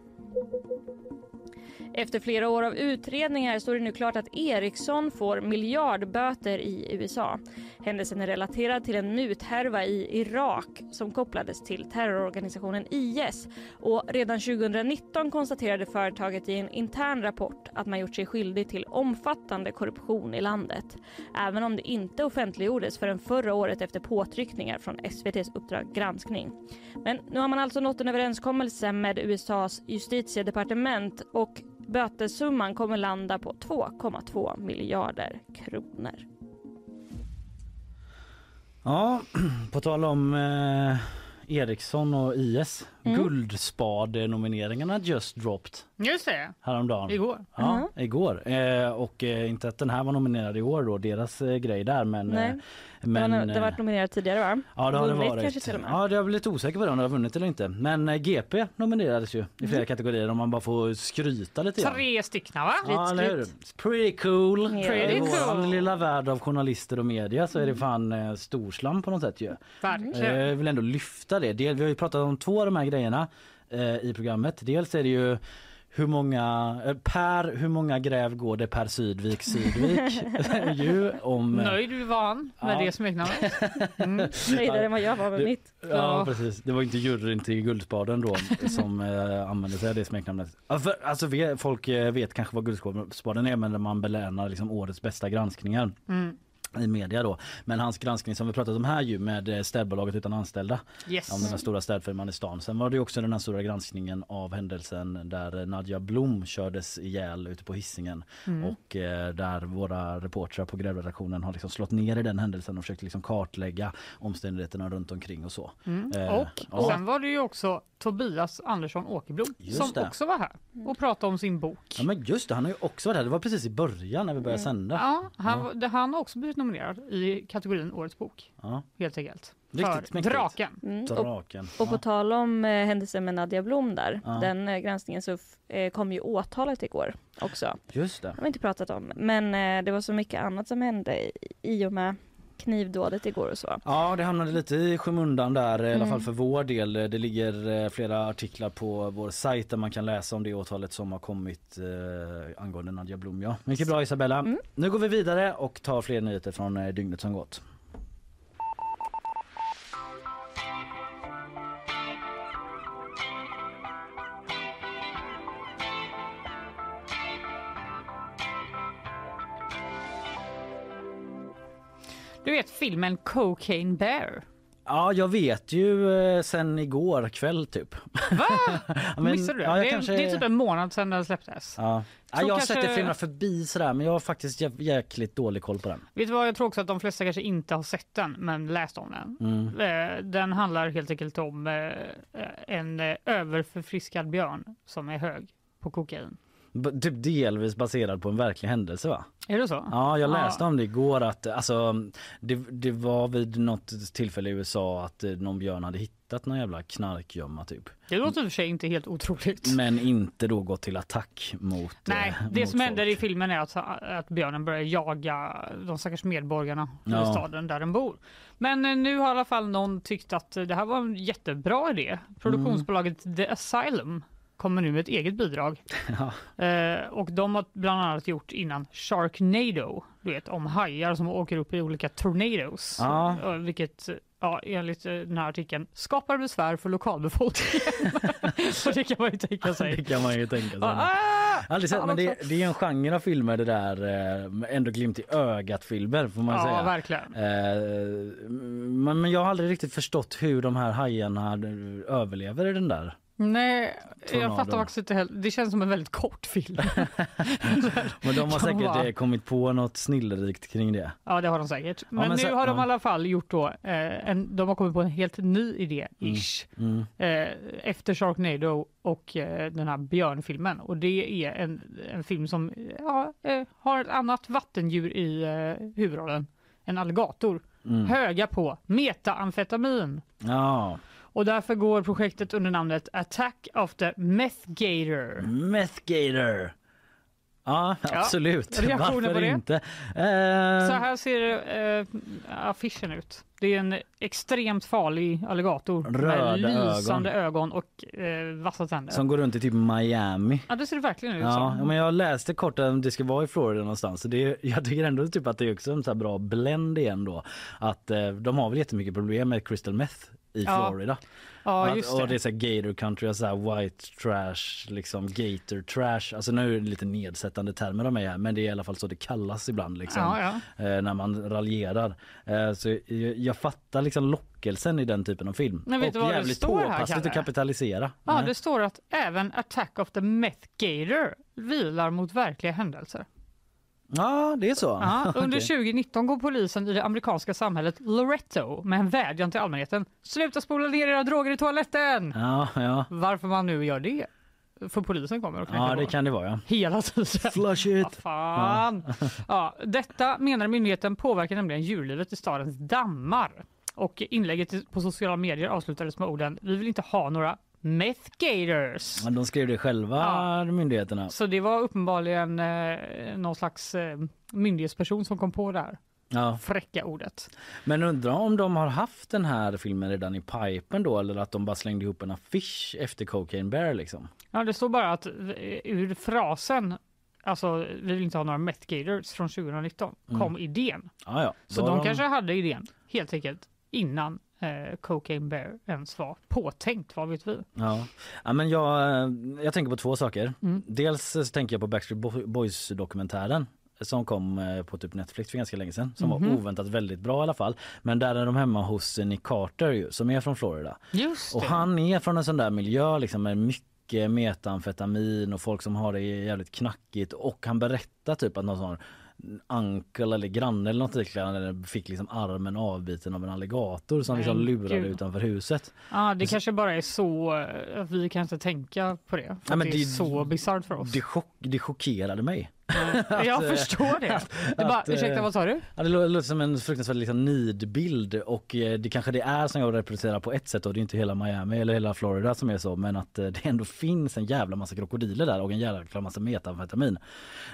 Speaker 5: Efter flera år av utredningar står det nu klart att Ericsson får miljardböter i USA. Händelsen är relaterad till en muthärva i Irak som kopplades till terrororganisationen IS. Och redan 2019 konstaterade företaget i en intern rapport att man gjort sig skyldig till omfattande korruption i landet. Även om det inte offentliggjordes förrän förra året efter påtryckningar från SVTs Uppdrag granskning. Men nu har man alltså nått en överenskommelse med USAs justitiedepartement och bötessumman kommer landa på 2,2 miljarder kronor.
Speaker 1: Ja, på tal om eh, Ericsson och IS.
Speaker 2: Mm.
Speaker 1: Guldspade-nomineringarna just dropped
Speaker 2: Just det,
Speaker 1: häromdagen.
Speaker 2: igår.
Speaker 1: Ja,
Speaker 5: Mm.
Speaker 1: igår. Eh, och eh, inte att den här var nominerad i år då, deras eh, grej där men
Speaker 5: Nej.
Speaker 1: eh, Men,
Speaker 5: det, har, det har varit
Speaker 1: eh,
Speaker 5: nominerat tidigare va?
Speaker 1: Ja det har det varit.
Speaker 5: kanske till och med.
Speaker 1: Ja det har blivit osäker på det om det har vunnit eller inte. Men eh, GP nominerades ju i
Speaker 5: Mm.
Speaker 1: flera kategorier om man bara får skryta lite grann.
Speaker 2: Tre stycken va?
Speaker 1: Ja, eller hur? Pretty cool.
Speaker 5: Pretty
Speaker 1: I vår
Speaker 2: cool.
Speaker 1: lilla värld av journalister och media så är
Speaker 5: Mm.
Speaker 1: det fan eh, storslam på något sätt ju.
Speaker 2: Verkligen.
Speaker 1: Jag vill ändå lyfta det. Vi har ju pratat om två av de här grejerna i programmet. Dels är det ju hur många, eh, per hur många gräv går det per Sydvik Sydvik? ju om, eh,
Speaker 2: Nöjd var han med
Speaker 1: Ja.
Speaker 2: det smeknamnet. Mm.
Speaker 5: Nöjdare än vad jag var med
Speaker 1: Det-
Speaker 5: mitt.
Speaker 1: Ja precis, det var inte juryn till Guldspaden då som eh, använde sig av det smeknamnet. Ja, alltså vi, folk eh, vet kanske vad Guldspaden är men man belönar liksom årets bästa granskningar.
Speaker 2: Mm.
Speaker 1: I media då. Men hans granskning som vi pratat om här ju med eh, städbolaget utan anställda
Speaker 2: Yes.
Speaker 1: om den här stora städfirman i stan. Sen var det också den här stora granskningen av händelsen där Nadja Blom kördes ihjäl ute på hissingen och eh, där våra reportrar på grävredaktionen har liksom slått ner i den händelsen och försökt liksom kartlägga omständigheterna runt omkring och så. Eh,
Speaker 2: Och
Speaker 1: ja.
Speaker 2: sen var det ju också Tobias Andersson Åkerblom
Speaker 1: Just
Speaker 2: som
Speaker 1: det.
Speaker 2: också var här och pratade om sin bok.
Speaker 1: Ja men just det, han har ju också varit här. Det var precis i början när vi började sända.
Speaker 2: Ja, han, det- han har också blivit nominerad i kategorin Årets bok.
Speaker 1: Ja.
Speaker 2: Helt enkelt.
Speaker 1: Riktigt
Speaker 2: För. Draken.
Speaker 5: Mm. Och,
Speaker 1: Draken.
Speaker 5: och på
Speaker 1: Ja.
Speaker 5: tal om eh, händelsen med Nadia Blom där,
Speaker 1: Ja.
Speaker 5: den eh, granskningen så f- eh, kom ju åtalet igår också.
Speaker 1: Just det.
Speaker 5: Det har vi inte pratat om, men eh, det var så mycket annat som hände i, i och med knivdådet igår och så.
Speaker 1: Ja, det hamnade lite i skymundan där i alla
Speaker 5: Mm.
Speaker 1: fall för vår del. Det ligger eh, flera artiklar på vår sajt där man kan läsa om det åtalet som har kommit eh, angående Nadja Blom. Ja. Mycket bra Isabella.
Speaker 5: Mm.
Speaker 1: Nu går vi vidare och tar fler nyheter från eh, dygnet som gått.
Speaker 2: Vet filmen Cocaine Bear?
Speaker 1: Ja, jag vet ju eh, sen igår kväll typ.
Speaker 2: Va?
Speaker 1: Men-
Speaker 2: Missade du det?
Speaker 1: Ja,
Speaker 2: det, är,
Speaker 1: det
Speaker 2: det är typ en månad sedan den släpptes.
Speaker 1: Ja. Ja, jag har
Speaker 2: kanske-
Speaker 1: sett det förbi sådär men jag har faktiskt jä- jäkligt dålig koll på den.
Speaker 2: Vet du vad, jag tror också att de flesta kanske inte har sett den men läst om den.
Speaker 1: Mm.
Speaker 2: Eh, Den handlar helt enkelt om eh, en överförfriskad björn som är hög på kokain.
Speaker 1: Typ delvis baserad på en verklig händelse va?
Speaker 2: Är det så?
Speaker 1: Ja, jag läste
Speaker 2: Ja.
Speaker 1: om det igår att alltså, det, det var vid något tillfälle i USA att eh, någon björn hade hittat någon jävla knarkgömma typ.
Speaker 2: Det låter i och för sig inte helt otroligt.
Speaker 1: Men inte då gått till attack mot
Speaker 2: Nej,
Speaker 1: eh,
Speaker 2: det
Speaker 1: mot
Speaker 2: som
Speaker 1: folk.
Speaker 2: händer i filmen är att, att björnen börjar jaga de stackars medborgarna
Speaker 1: Ja.
Speaker 2: i staden där den bor. Men eh, nu har i alla fall någon tyckt att det här var en jättebra idé. Produktionsbolaget
Speaker 1: Mm.
Speaker 2: The Asylum kommer nu med ett eget bidrag.
Speaker 1: Ja.
Speaker 2: Eh, och de har bland annat gjort innan Sharknado, du vet om hajar som åker upp i olika tornados.
Speaker 1: Ja.
Speaker 2: Eh, vilket ja, enligt eh, den här artikeln skapar besvär för lokalbefolkningen. Så det kan man ju tänka
Speaker 1: Det
Speaker 2: sig.
Speaker 1: kan man ju tänka sig.
Speaker 2: Ah,
Speaker 1: Aldrig sett, men det, det är en genre av filmer det där eh, ändå glimt i ögat-filmer får man
Speaker 2: Ja,
Speaker 1: säga.
Speaker 2: verkligen.
Speaker 1: Eh, men, men jag har aldrig riktigt förstått hur de här hajarna överlever i den där.
Speaker 2: Nej, jag fattar faktiskt inte heller. Det känns som en väldigt kort film.
Speaker 1: Men de har säkert
Speaker 2: vara.
Speaker 1: eh, kommit på något snillrikt kring det.
Speaker 2: Ja, det har de säkert. Men,
Speaker 1: men
Speaker 2: nu
Speaker 1: så-
Speaker 2: har de i
Speaker 1: ja.
Speaker 2: alla fall gjort då, eh, en, de har kommit på en helt ny idé, ish,
Speaker 1: Mm.
Speaker 2: eh, efter Sharknado och eh, den här björnfilmen. Och det är en, en film som ja, eh, har ett annat vattendjur i eh, huvudrollen, en alligator,
Speaker 1: Mm.
Speaker 2: höga på metaamfetamin.
Speaker 1: Ja,
Speaker 2: Och därför går projektet under namnet Attack of the Meth Gator.
Speaker 1: Ja, absolut.
Speaker 2: reaktioner
Speaker 1: Varför
Speaker 2: på det?
Speaker 1: inte?
Speaker 2: Så
Speaker 1: Eh,
Speaker 2: här ser eh, affischen ut. Det är en extremt farlig alligator
Speaker 1: Röda
Speaker 2: med lysande ögon, och eh, vassa tänder.
Speaker 1: som går runt i typ Miami.
Speaker 2: Ja, det ser det verkligen ut
Speaker 1: Ja,
Speaker 2: som.
Speaker 1: ja, men jag läste kort att det ska vara i Florida någonstans. Så det, jag tycker ändå typ att det är också en så här bra blend igen då. Att eh, de har väl jättemycket problem med crystal meth i
Speaker 2: Ja,
Speaker 1: Florida.
Speaker 2: Ja,
Speaker 1: Att-
Speaker 2: just
Speaker 1: Och det
Speaker 2: det.
Speaker 1: är så gator country, och så white trash, liksom gator trash. Alltså nu är det lite nedsättande termer de är här, men det är i alla fall så det kallas ibland liksom.
Speaker 2: Ja, ja.
Speaker 1: Eh, när man raljerar. Eh, så jag, jag fattar liksom lockelsen i den typen av film.
Speaker 2: Men vet
Speaker 1: och
Speaker 2: du vad det
Speaker 1: jävligt
Speaker 2: står här,
Speaker 1: påpassligt att kapitalisera.
Speaker 2: Ja,
Speaker 1: Nej.
Speaker 2: det står att även Attack of the Meth Gator vilar mot verkliga händelser.
Speaker 1: Ja, det är så.
Speaker 2: Ja, under
Speaker 1: Okej.
Speaker 2: 2019 går polisen i det amerikanska samhället Loretto med en vädjan till allmänheten. Sluta spola ner era droger i toaletten!
Speaker 1: Ja, ja.
Speaker 2: Varför man nu gör det? För polisen kommer och
Speaker 1: Ja det
Speaker 2: på.
Speaker 1: kan det vara ja.
Speaker 2: Hela tiden.
Speaker 1: Flush
Speaker 2: Ja,
Speaker 1: it!
Speaker 2: fan. Ja, detta menar myndigheten påverkar nämligen djurlivet i stadens dammar. Och inlägget på sociala medier avslutades med orden Vi vill inte ha några meth gators.
Speaker 1: Men de skrev det själva
Speaker 2: Ja.
Speaker 1: myndigheterna.
Speaker 2: Så det var uppenbarligen eh, någon slags eh, myndighetsperson som kom på det här
Speaker 1: Ja.
Speaker 2: fräcka ordet.
Speaker 1: Men undrar om de har haft den här filmen redan i pipen då eller att de bara slängde ihop en affisch efter Cocaine Bear liksom.
Speaker 2: Ja, det står bara att eh, ur frasen Alltså, vi vill inte ha några meth gators från 2019
Speaker 1: Mm.
Speaker 2: kom idén.
Speaker 1: Ja, ja.
Speaker 2: Så de, kanske hade idén helt enkelt innan eh, Cocaine Bear ens var påtänkt, vad vet vi?
Speaker 1: Ja. ja men jag, eh, jag tänker på två saker.
Speaker 2: Mm.
Speaker 1: Dels tänker jag på Backstreet Bo- Boys dokumentären som kom eh, på typ Netflix för ganska länge sedan som
Speaker 2: Mhm.
Speaker 1: var oväntat väldigt bra i alla fall. Men där är de hemma hos Nick Carter ju, som är från Florida.
Speaker 2: Just
Speaker 1: Och han är från en sån där miljö liksom med mycket metamfetamin och folk som har det jävligt knackigt och han berättar typ att någon sån uncle eller granne eller något liknande fick liksom armen avbiten av en alligator som liksom lurade
Speaker 2: gud.
Speaker 1: utanför huset.
Speaker 2: Ja, det kanske bara är så att vi kan inte tänka på det. För
Speaker 1: Ja,
Speaker 2: det är
Speaker 1: det-
Speaker 2: så bisarrt för oss.
Speaker 1: Det, chock, det chockerade mig.
Speaker 2: jag
Speaker 1: eh,
Speaker 2: förstår det. det bara,
Speaker 1: att, eh,
Speaker 2: ursäkta, vad sa du?
Speaker 1: Ja, det lå- låter som en fruktansvärd liksom, nidbild och eh, det kanske det är som jag representerar på ett sätt och det är inte hela Miami eller hela Florida som är så men att eh, det ändå finns en jävla massa krokodiler där och en jävla massa metamfetamin.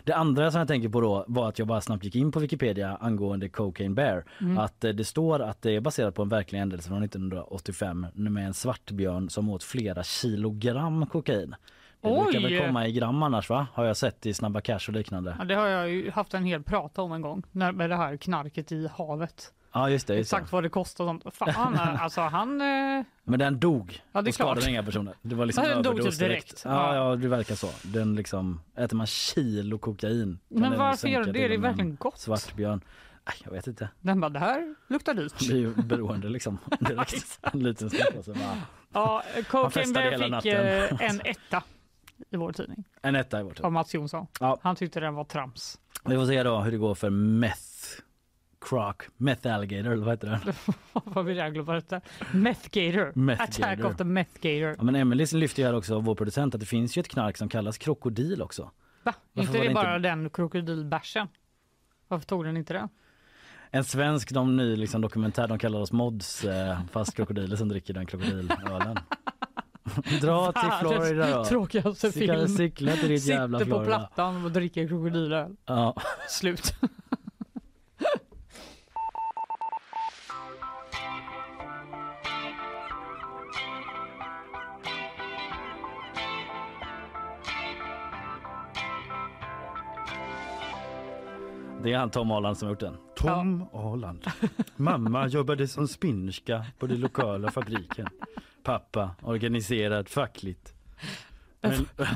Speaker 1: Det andra som jag tänker på då var att jag bara snabbt gick in på Wikipedia angående Cocaine Bear. Att eh, det står att det är baserat på en verklig händelse från 1985 med en svartbjörn som åt flera kilogram kokain. Det brukar
Speaker 2: Oj!
Speaker 1: väl komma i gram annars va? Har jag sett i Snabba Cash och liknande.
Speaker 2: Ja, det har jag ju haft en hel prata om en gång när, med det här knarket i havet.
Speaker 1: Ja just det. Just.
Speaker 2: Exakt vad det kostar sånt. Fan, alltså han... Eh,
Speaker 1: Men den dog
Speaker 2: Ja, det
Speaker 1: och skadade
Speaker 2: klart.
Speaker 1: inga personer. Det var liksom
Speaker 2: den dog typ direkt.
Speaker 1: Ja,
Speaker 2: Ja.
Speaker 1: ja, det verkar så. Den liksom, äter man kilo kokain.
Speaker 2: men varför gör det? Det är
Speaker 1: en
Speaker 2: verkligen gott.
Speaker 1: Svartbjörn. Nej, jag vet inte.
Speaker 2: Den bara, det här luktar dyrt.
Speaker 1: Det är ju beroende liksom. Direkt. En liten och så bara,
Speaker 2: Ja, Cocaine fick
Speaker 1: natten.
Speaker 2: eh, en etta i vår tidning
Speaker 1: en etta i vårt
Speaker 2: av Mats Jonsson.
Speaker 1: Ja.
Speaker 2: Han tyckte den var trams.
Speaker 1: Vi får se då hur det går för meth. Croc, meth alligator eller vad heter det?
Speaker 2: vad vill jag glömma detta? Meth Gator.
Speaker 1: Meth
Speaker 2: Attack
Speaker 1: gator.
Speaker 2: of the Meth Gator.
Speaker 1: Ja, men Emily lyfter ju här också, vår producent, att det finns ju ett knark som kallas krokodil också.
Speaker 2: Va?
Speaker 1: Varför
Speaker 2: inte det bara
Speaker 1: inte-
Speaker 2: den krokodilbärsen? Varför tog den inte det?
Speaker 1: En svensk de ny liksom, dokumentär, de kallar oss mods eh, fast krokodiler som dricker den krokodilölen. Dra till Florida då.
Speaker 2: Tråkigaste film.
Speaker 1: cykla till ditt jävla
Speaker 2: Sitter på
Speaker 1: Florida.
Speaker 2: plattan och dricker krokodilöl.
Speaker 1: Ja.
Speaker 2: Slut.
Speaker 1: Det är han Tom Arland som har gjort den. Tom Arland. Mamma jobbade som spinnerska på den lokala fabriken. Pappa organiserad fackligt. Men,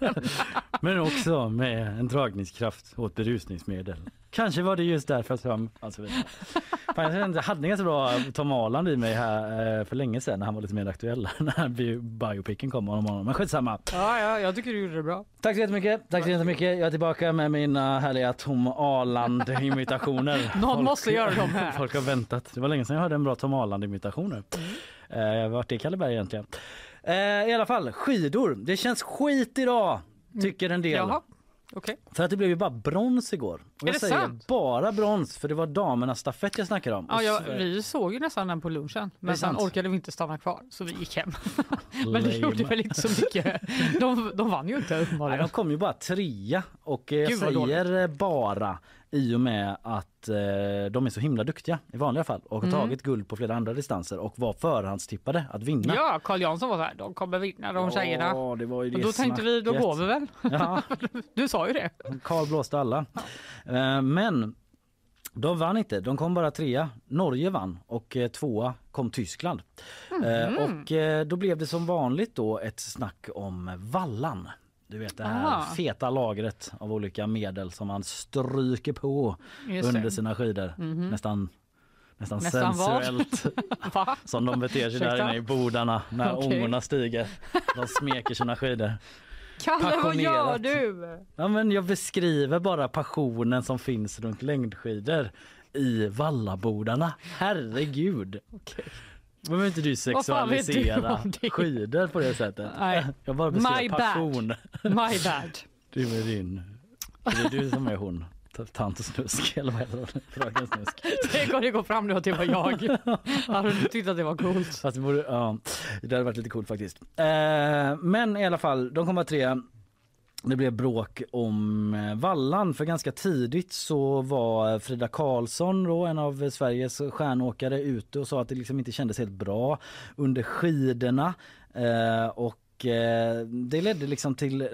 Speaker 1: men också med en dragningskraft åt berusningsmedel. Kanske var det just därför som... Alltså. Fan, jag hade en ganska bra Tom Arland i mig här eh, för länge sedan när han var lite mer aktuell. När bi- biopicen kom om honom. Men skitsamma.
Speaker 2: Ja, ja, jag tycker du gjorde det bra.
Speaker 1: Tack så jättemycket. Tack så jättemycket. Jag är tillbaka med mina härliga Tom Arland imitationer.
Speaker 2: Någon måste göra dem här.
Speaker 1: Folk har väntat. Det var länge sedan jag hörde en bra Tom Arland imitationer.
Speaker 2: Mm.
Speaker 1: Eh, vart är Kalleberg egentligen? Eh, I alla fall skidor. Det känns skit idag tycker en del.
Speaker 2: Mm. Jaha, okej.
Speaker 1: För att det blev ju bara brons igår. Och
Speaker 2: Är
Speaker 1: jag
Speaker 2: det
Speaker 1: säger
Speaker 2: sant?
Speaker 1: bara brons för det var damernas stafett jag snackade om.
Speaker 2: Ja,
Speaker 1: Och
Speaker 2: ja,
Speaker 1: så-
Speaker 2: vi såg ju nästan den på lunchen, men sen orkade vi inte stanna kvar så vi gick hem. Men det gjorde väl inte så mycket. De, de vann ju inte
Speaker 1: Nej, de kom ju bara trea och eh, jag
Speaker 2: Gud,
Speaker 1: säger eh, bara i och med att eh, de är så himla duktiga i vanliga fall och har
Speaker 2: Mm.
Speaker 1: tagit guld på flera andra distanser och var förhandstippade att vinna.
Speaker 2: Ja, Carl Jansson var så här, de kommer vinna de tjejerna.
Speaker 1: Ja, det var ju det
Speaker 2: Och då tänkte vi, då
Speaker 1: snacket.
Speaker 2: går vi väl.
Speaker 1: Ja,
Speaker 2: Du sa ju det.
Speaker 1: Karl blåste alla. Eh, Men de vann inte, de kom bara trea. Norge vann och eh, tvåa kom Tyskland. Eh, Och då blev det som vanligt då ett snack om vallan. Du vet det här
Speaker 2: Aha.
Speaker 1: feta lagret av olika medel som man stryker på
Speaker 2: Just
Speaker 1: under
Speaker 2: det.
Speaker 1: sina skidor. Nästan, nästan,
Speaker 2: Nästan vad?
Speaker 1: sensuellt som de beter sig där inne i bodarna när
Speaker 2: Okej.
Speaker 1: ångorna stiger. De smeker sina skidor.
Speaker 2: Kalle, vad gör du?
Speaker 1: Ja, men jag beskriver bara passionen som finns runt längdskidor i vallabodarna. Herregud. Behöver inte du
Speaker 2: du
Speaker 1: sexualisera
Speaker 2: det?
Speaker 1: skidor på det sättet?
Speaker 2: Nej.
Speaker 1: Jag bara
Speaker 2: My
Speaker 1: beskrev
Speaker 2: bad.
Speaker 1: passion.
Speaker 2: My bad.
Speaker 1: Du med din... Det är du som är hon. Tant Snusk eller vad heter hon? Fröken Snusk.
Speaker 2: Tänk om det går fram nu att det var jag. Hade du tyckt att det var coolt?
Speaker 1: Fast det, borde, ja, det hade varit lite coolt faktiskt. Eh, men i alla fall, de kommer trea. Det blev bråk om eh, vallan för ganska tidigt så var Frida Karlsson då en av Sveriges stjärnåkare ute och sa att det liksom inte kändes helt bra under skidorna eh, och eh, det ledde liksom till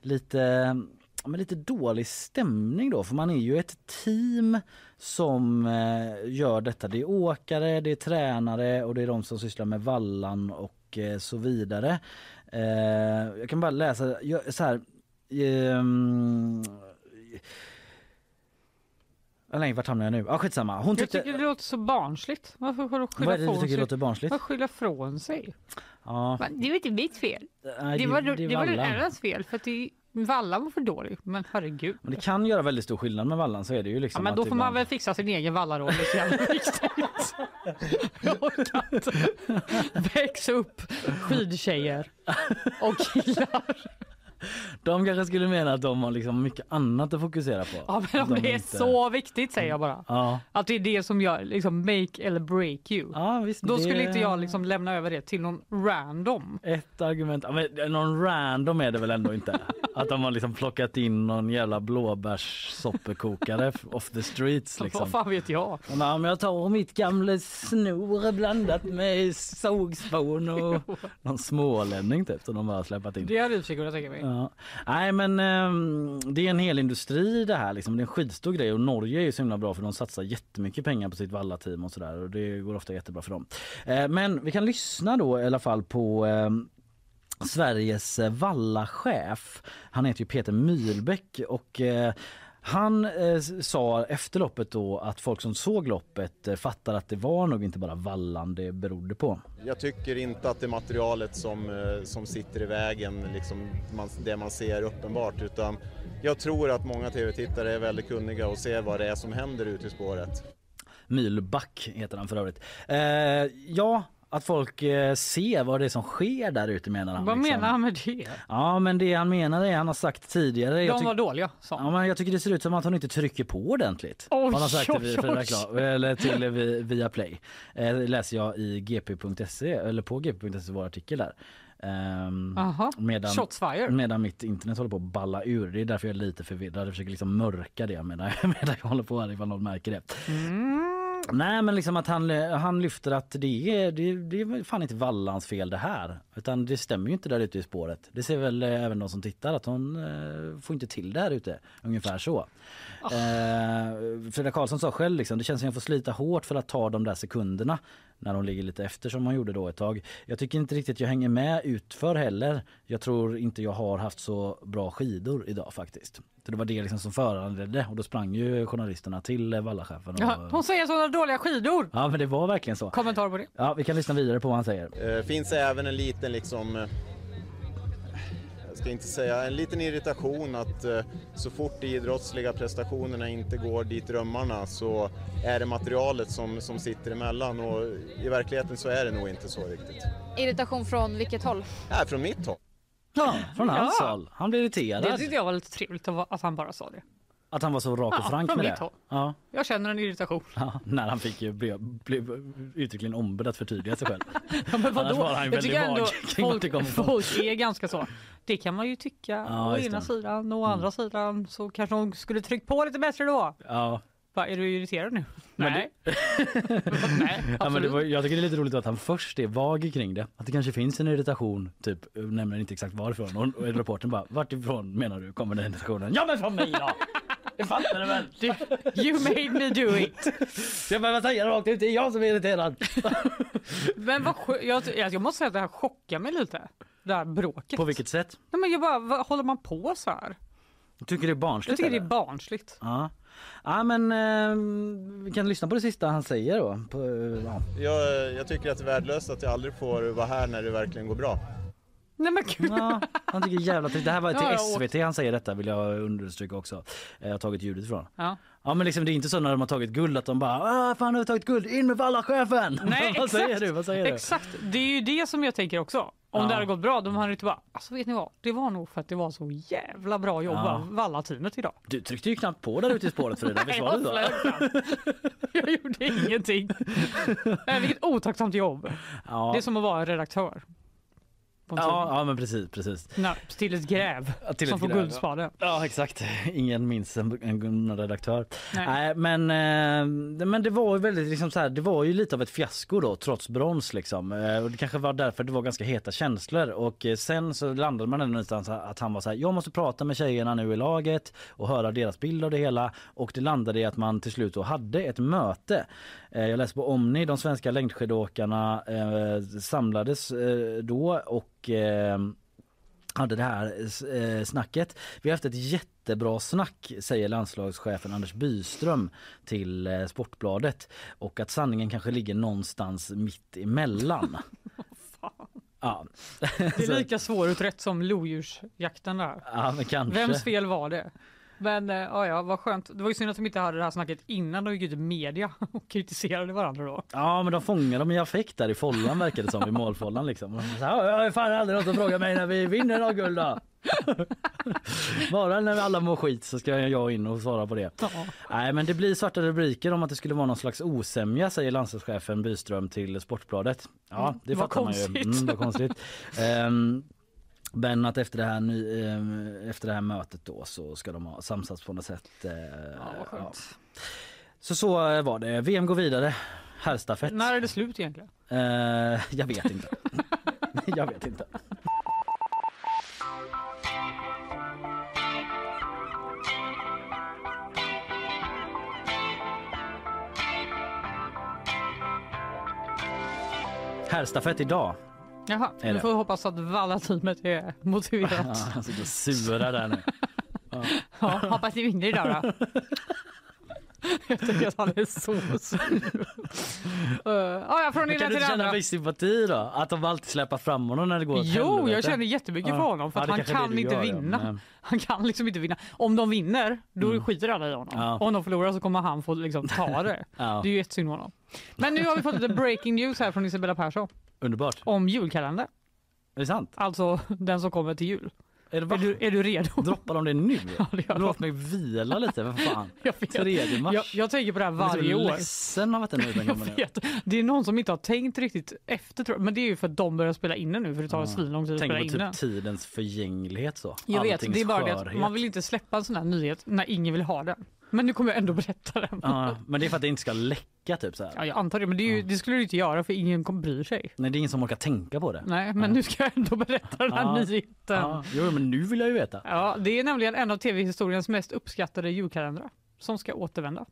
Speaker 1: lite men lite dålig stämning då för man är ju ett team som eh, gör detta. Det är åkare, det är tränare och det är de som sysslar med vallan och eh, så vidare. Eh, jag kan bara läsa så här ehm, Nej, vart hamnar jag nu? Ah, skitsamma. Hon
Speaker 2: Jag
Speaker 1: tyckte...
Speaker 2: tycker det låter så barnsligt. Varför får du
Speaker 1: Vad är
Speaker 2: skylla
Speaker 1: det du tycker
Speaker 2: sig?
Speaker 1: låter barnsligt?
Speaker 2: Vad skylla ifrån sig?
Speaker 1: Ja,
Speaker 2: Men Det var inte mitt fel.
Speaker 1: nej,
Speaker 2: Det var, det var den
Speaker 1: vallan.
Speaker 2: andras fel för att det, Vallan var för dålig. Men herregud.
Speaker 1: Men det kan göra väldigt stor skillnad med vallan så är det ju liksom
Speaker 2: Ja, men då får man väl fixa sin egen vallaroll. Det är så jävla viktigt. Jag orkar inte. Väx upp skidtjejer och killar.
Speaker 1: De kanske skulle mena att de har liksom mycket annat att fokusera på.
Speaker 2: Ja, men om
Speaker 1: De
Speaker 2: det är
Speaker 1: inte-
Speaker 2: så viktigt säger jag bara.
Speaker 1: Ja,
Speaker 2: Att det är det som gör liksom make eller break you.
Speaker 1: ja visst.
Speaker 2: Då skulle
Speaker 1: det-
Speaker 2: inte jag liksom lämna över det till någon random.
Speaker 1: Ett argument, ja, men någon random är det väl ändå inte? Att de har liksom plockat in någon jävla blåbärssopperkokare off the streets liksom.
Speaker 2: Vad fan vet jag?
Speaker 1: Ja, men jag tar mitt gamla snor blandat med sågspån och någon smålänning typ som de bara släppt in.
Speaker 2: Det hade sig kunnat tänka mig.
Speaker 1: Ja. Nej men ehm, det är en hel industri det här liksom. Det är en skitstor grej och Norge är ju så himla bra för de satsar jättemycket pengar på sitt vallateam och sådär och det går ofta jättebra för dem. Eh, men vi kan lyssna då i alla fall på ehm, Sveriges eh, vallachef. Han heter ju Peter Mylbäck och eh, han eh, sa efter loppet då att folk som såg loppet eh, fattar att det var nog inte bara vallan det berodde på.
Speaker 9: Jag tycker inte att det är materialet som, eh, som sitter i vägen, liksom man, det man ser uppenbart, utan jag tror att många tv-tittare är väldigt kunniga och ser vad det är som händer ute i spåret.
Speaker 1: Mylback heter han för övrigt. Eh, ja, att folk eh, ser vad det är som sker där ute menar han.
Speaker 2: Vad
Speaker 1: liksom.
Speaker 2: menar han med det?
Speaker 1: Ja men det han menar är, han har sagt tidigare. jag
Speaker 2: De var dåliga, sa
Speaker 1: Ja, men jag tycker det ser ut som att hon inte trycker på ordentligt.
Speaker 2: Oj,
Speaker 1: han har sagt
Speaker 2: oj,
Speaker 1: till,
Speaker 2: oj.
Speaker 1: Eller till eh, vi- Viaplay. Eh, läser jag i gp.se eller på gp.se vår artikel där.
Speaker 2: Aha.
Speaker 1: medan, medan mitt internet håller på att balla ur. Det är därför jag är lite förvirrad. Jag försöker liksom mörka det medan, medan jag håller på här ifall någon märker det. Nej men liksom att han, han lyfter att det är, det, det är fan inte Vallans fel det här. Utan det stämmer ju inte där ute i spåret. Det ser väl eh, även de som tittar att hon eh, får inte till det här ute. Ungefär så. Eh, Frida Karlsson sa själv liksom, det känns som att jag får slita hårt för att ta de där sekunderna. När hon ligger lite efter som hon gjorde då ett tag. Jag tycker inte riktigt jag hänger med utför heller. Jag tror inte jag har haft så bra skidor idag faktiskt. Så det var det liksom som föranledde och då sprang ju journalisterna till vallachefen. Och,
Speaker 2: Ja, hon säger sådana dåliga skidor.
Speaker 1: Ja men det var verkligen så.
Speaker 2: Kommentar på det.
Speaker 1: Ja vi kan lyssna vidare på vad han säger.
Speaker 9: Eh, finns även en liten liksom, eh, jag ska inte säga, en liten irritation att eh, så fort de idrottsliga prestationerna inte går dit drömmarna så är det materialet som, som sitter emellan och i verkligheten så är det nog inte så riktigt.
Speaker 10: Irritation från vilket håll?
Speaker 9: Nej, från mitt håll.
Speaker 1: Ja, från hans
Speaker 2: Ja.
Speaker 1: håll. Han blev
Speaker 2: Det
Speaker 1: irriterad.
Speaker 2: tyckte jag var lite trevligt att han bara sa det.
Speaker 1: Att han var så rak och
Speaker 2: Ja,
Speaker 1: frank
Speaker 2: från
Speaker 1: med
Speaker 2: mitt
Speaker 1: det.
Speaker 2: håll.
Speaker 1: Ja,
Speaker 2: Jag känner en irritation.
Speaker 1: ja, när han fick ju blev, blev uttryckligen ombedd att förtydliga sig själv.
Speaker 2: Ja, men vadå?
Speaker 1: var han
Speaker 2: Jag tycker ändå
Speaker 1: det
Speaker 2: folk, folk är ganska så. Det kan man ju tycka
Speaker 1: Ja,
Speaker 2: å ena
Speaker 1: det.
Speaker 2: sidan och å andra sidan så kanske hon skulle tryckt på lite bättre då.
Speaker 1: Ja.
Speaker 2: Va, är du irriterad nu?
Speaker 1: Men
Speaker 2: Nej. Nej,
Speaker 1: Ja, men det var, jag tycker det är lite roligt att han först är vag kring det. Att det kanske finns en irritation, typ, nämner inte exakt varifrån. Och, och reportern bara, vart ifrån menar du kommer den irritationen? Ja men från mig då! Det fattar du väl?
Speaker 2: You made me do it.
Speaker 1: Jag behöver säga det rakt ut, det är jag som är irriterad.
Speaker 2: Men vad jag, jag, måste säga att det här chockar mig lite. Det här bråket.
Speaker 1: På vilket sätt?
Speaker 2: Nej, men jag bara, vad håller man på så här?
Speaker 1: Du tycker det är barnsligt?
Speaker 2: Jag tycker det är
Speaker 1: eller?
Speaker 2: barnsligt.
Speaker 1: Ja. Ja men eh, vi kan lyssna på det sista han säger då. På, ja.
Speaker 9: Jag, jag tycker att det är värdelöst att jag aldrig får vara här när det verkligen går bra.
Speaker 2: Nej men gud.
Speaker 1: Ja, han tycker jävla. Det här var till
Speaker 2: Ja,
Speaker 1: SVT han säger detta vill jag understryka också. Jag har tagit ljudet ifrån.
Speaker 2: Ja.
Speaker 1: Ja men liksom det är inte så när de har tagit guld att de bara ah, fan har vi tagit guld, in med vallachefen!
Speaker 2: Nej,
Speaker 1: Vad säger
Speaker 2: exakt.
Speaker 1: du? Vad säger du?
Speaker 2: Exakt, det är ju det som jag tänker också. Om
Speaker 1: Ja.
Speaker 2: det hade gått bra, de hade inte bara, alltså vet ni vad, det var nog för att det var så jävla bra jobb
Speaker 1: Ja.
Speaker 2: av Valla-teamet idag.
Speaker 1: Du tryckte ju knappt på där ute i spåret Frida, visst var det så?
Speaker 2: Jag gjorde ingenting. Vilket otacksamt jobb.
Speaker 1: Ja.
Speaker 2: Det är som att vara redaktör.
Speaker 1: Ja, ja men precis, precis.
Speaker 2: Nej, till ett gräv
Speaker 1: Ja, till
Speaker 2: som
Speaker 1: ett
Speaker 2: får
Speaker 1: gräv,
Speaker 2: Guldspaden.
Speaker 1: Ja exakt, ingen minns en, en, redaktör.
Speaker 2: Nej.
Speaker 1: Nej. men, eh, men det var ju väldigt liksom så här, det var ju lite av ett fiasko då trots brons liksom. Eh, och det kanske var därför det var ganska heta känslor och eh, sen så landade man ändå någonstans att han var så här, jag måste prata med tjejerna nu i laget och höra deras bild av det hela och det landade i att man till slut då hade ett möte. Eh, jag läste på Omni, de svenska längdskidåkarna eh, samlades eh, då och eh, hade det här eh, snacket. Vi har haft ett jättebra snack säger landslagschefen Anders Byström till eh, Sportbladet och att sanningen kanske ligger någonstans mitt emellan. ja.
Speaker 2: Det är lika svårutrett som lodjursjakten där.
Speaker 1: ja.
Speaker 2: Vems fel var det? Men eh, ja, vad skönt. Det var ju synd att de inte hade det här snacket innan de gick ut i media och kritiserade varandra då.
Speaker 1: Ja men de fångade dem i affekt där i follan verkar det som i målfållan liksom. Och de sa, "Ja, Jag har fan aldrig något att fråga mig när vi vinner något guld då. Bara när vi alla mår skit så ska jag in och svara på det.
Speaker 2: Ja.
Speaker 1: Nej men det blir svarta rubriker om att det skulle vara någon slags osämja säger landslagschefen Byström till Sportbladet. Ja
Speaker 2: Mm,
Speaker 1: det
Speaker 2: vad
Speaker 1: fattar man ju. Mm, konstigt. Ehm, men att efter det, här, ny- ehm, efter det här mötet då så ska de ha samsats på något sätt. eh,
Speaker 2: Ja, vad skönt.
Speaker 1: Så så eh, var det. VM går vidare. Herrstafett.
Speaker 2: När är det slut egentligen?
Speaker 1: Eh, jag vet inte. jag vet inte. Herrstafett idag.
Speaker 2: Jaha,
Speaker 1: Är
Speaker 2: vi får hoppas att Valla-teamet är
Speaker 1: Ja,
Speaker 2: motiverat.
Speaker 1: han sitter och surar där nu.
Speaker 2: Ja, hoppas ni vinner idag då. Jag tycker att han är så sur. Uh, ja, ja, från
Speaker 1: kan du känna viss sympati då? Att de alltid släpper fram honom när det går åt
Speaker 2: Jo,
Speaker 1: helvete?
Speaker 2: jag känner jättemycket
Speaker 1: Ja.
Speaker 2: för honom för
Speaker 1: Ja,
Speaker 2: han kan inte
Speaker 1: gör, ja.
Speaker 2: vinna.
Speaker 1: Men-
Speaker 2: Han kan liksom inte vinna. Om de vinner, då
Speaker 1: Mm.
Speaker 2: skiter alla i honom.
Speaker 1: Ja.
Speaker 2: Om de förlorar så kommer han få liksom ta det.
Speaker 1: Ja,
Speaker 2: Det är ju jättesynd om honom. Men nu har vi fått lite breaking news här från Isabella Persson
Speaker 1: underbart.
Speaker 2: om julkalender.
Speaker 1: Är det sant?
Speaker 2: Alltså den som kommer till jul.
Speaker 1: Är, det?
Speaker 2: Är du, är du redo?
Speaker 1: Droppar de det nu?
Speaker 2: Ja, det gör.
Speaker 1: Låt mig vila lite, vad fan.
Speaker 2: Jag, vet.
Speaker 1: 3 mars.
Speaker 2: jag, jag tänker på det här varje
Speaker 1: jag är
Speaker 2: år.
Speaker 1: ledsen av att den
Speaker 2: Jag
Speaker 1: nu.
Speaker 2: vet. Det är någon som inte har tänkt riktigt efter tror jag. Men det är ju för att de börjar spela in den nu för det tar
Speaker 1: Ja.
Speaker 2: svinlång tid att
Speaker 1: Tänk
Speaker 2: spela
Speaker 1: på
Speaker 2: in
Speaker 1: typ
Speaker 2: den.
Speaker 1: tidens förgänglighet så.
Speaker 2: Jag vet,
Speaker 1: Alltings
Speaker 2: det är bara det att
Speaker 1: skörhet.
Speaker 2: man vill inte släppa en sån här nyhet när ingen vill ha den. Men nu kommer jag ändå berätta den.
Speaker 1: Ja, men det är för att det inte ska läcka typ så här.
Speaker 2: Ja, jag antar det, men det, ju, det skulle du inte göra för ingen kommer bry sig.
Speaker 1: Nej, det är ingen som orkar tänka på det.
Speaker 2: Nej, men nu ska jag ändå berätta den här
Speaker 1: Ja.
Speaker 2: nyheten.
Speaker 1: Ja, jo, men nu vill jag ju veta.
Speaker 2: Ja, det är nämligen en av tv-historiens mest uppskattade julkalendrar som ska återvända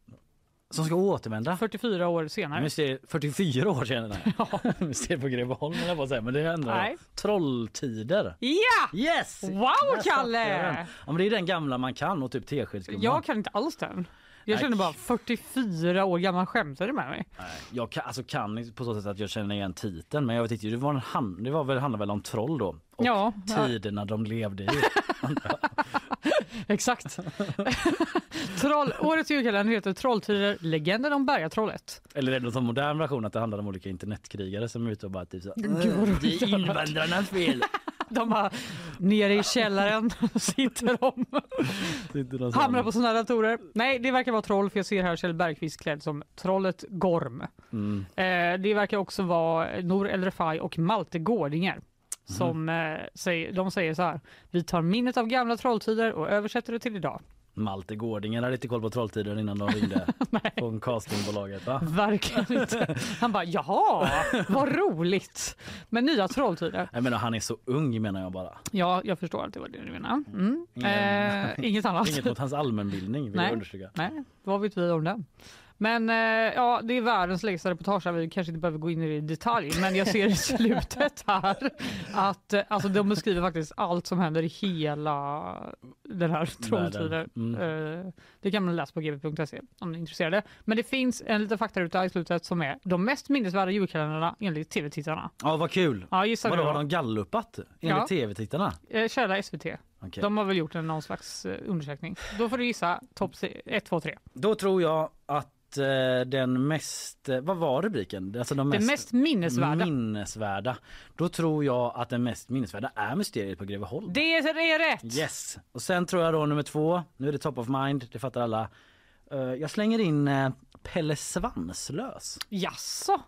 Speaker 1: Som ska återvända.
Speaker 2: 44 år senare.
Speaker 1: Mysteriet, 44 år sedan.
Speaker 2: Ja.
Speaker 1: Mysteriet på Greveholm på att säga, men det är ändå
Speaker 2: Nej.
Speaker 1: trolltider.
Speaker 2: Ja!
Speaker 1: Yes!
Speaker 2: Wow, Kalle!
Speaker 1: Ja, men det är den gamla man kan och typ teskedsgumman.
Speaker 2: Jag kan inte alls den. Jag känner bara 44 år gammal, skämtar du med mig?
Speaker 1: Nej, jag kan, alltså kan på så sätt att jag känner igen titeln men jag vet inte, det var, en hand, det var väl, handlar väl om troll då? Och
Speaker 2: Ja, ja.
Speaker 1: tiderna de levde i.
Speaker 2: Exakt. Troll, årets julkalender heter Trolltider, legenden om Bergatrollet.
Speaker 1: Eller är det någon modern version att det handlar om olika internetkrigare som är ute och bara typ så
Speaker 2: Gud, roligt
Speaker 1: Det är
Speaker 2: hade varit."
Speaker 1: invandrarnas fel.
Speaker 2: De bara nere i källaren sitter de
Speaker 1: Sitter
Speaker 2: hamnar på sådana datorer. Nej, det verkar vara troll för jag ser här Kjell Bergqvist klädd som trollet Gorm.
Speaker 1: Mm.
Speaker 2: Eh, det verkar också vara Nour El Refai och Malte Gårdinger. Som eh, säger, de säger så här. Vi tar minnet av gamla trolltider och översätter det till idag.
Speaker 1: Malte Gårdinger hade inte koll på trolltider innan de ringde från castingbolaget va?
Speaker 2: Verkligen inte. Han bara jaha, vad roligt. Men nya trolltider.
Speaker 1: Jag menar han är så ung menar jag bara.
Speaker 2: Ja, jag förstår att det var det du menade. Mm.
Speaker 1: Ingen-
Speaker 2: Eh, inget annat.
Speaker 1: Inget mot hans allmänbildning vill
Speaker 2: Nej.
Speaker 1: jag understryka.
Speaker 2: Nej, vad vet vi om den? Men eh, ja, det är världens längsta reportage. Vi kanske inte behöver gå in i det i detalj, men jag ser i slutet här att eh, alltså, de beskriver faktiskt allt som händer i hela den här trolltiden.
Speaker 1: Mm.
Speaker 2: Eh, det kan man läsa på gb.se om ni är intresserade. Men det finns en liten faktaruta i slutet som är de mest minnesvärda julkalendrarna enligt tv-tittarna.
Speaker 1: Ja vad kul!
Speaker 2: Ja, gissa
Speaker 1: Vadå har de gallupat enligt
Speaker 2: Ja.
Speaker 1: tv-tittarna?
Speaker 2: Eh, Källa SVT.
Speaker 1: Okej.
Speaker 2: De har väl gjort en någon slags eh, undersökning. Då får du gissa topp 1, 2, 3.
Speaker 1: Då tror jag att eh, den mest, eh, vad var rubriken? Alltså de
Speaker 2: Det mest minnesvärda.
Speaker 1: minnesvärda. Då tror jag att den mest minnesvärda är mysteriet på Greveholm.
Speaker 2: Det är rätt!
Speaker 1: Yes! Och sen tror jag då nummer två, nu är det top of mind, det fattar alla. Eh, jag slänger in Pelle Svanslös.
Speaker 2: Jaså?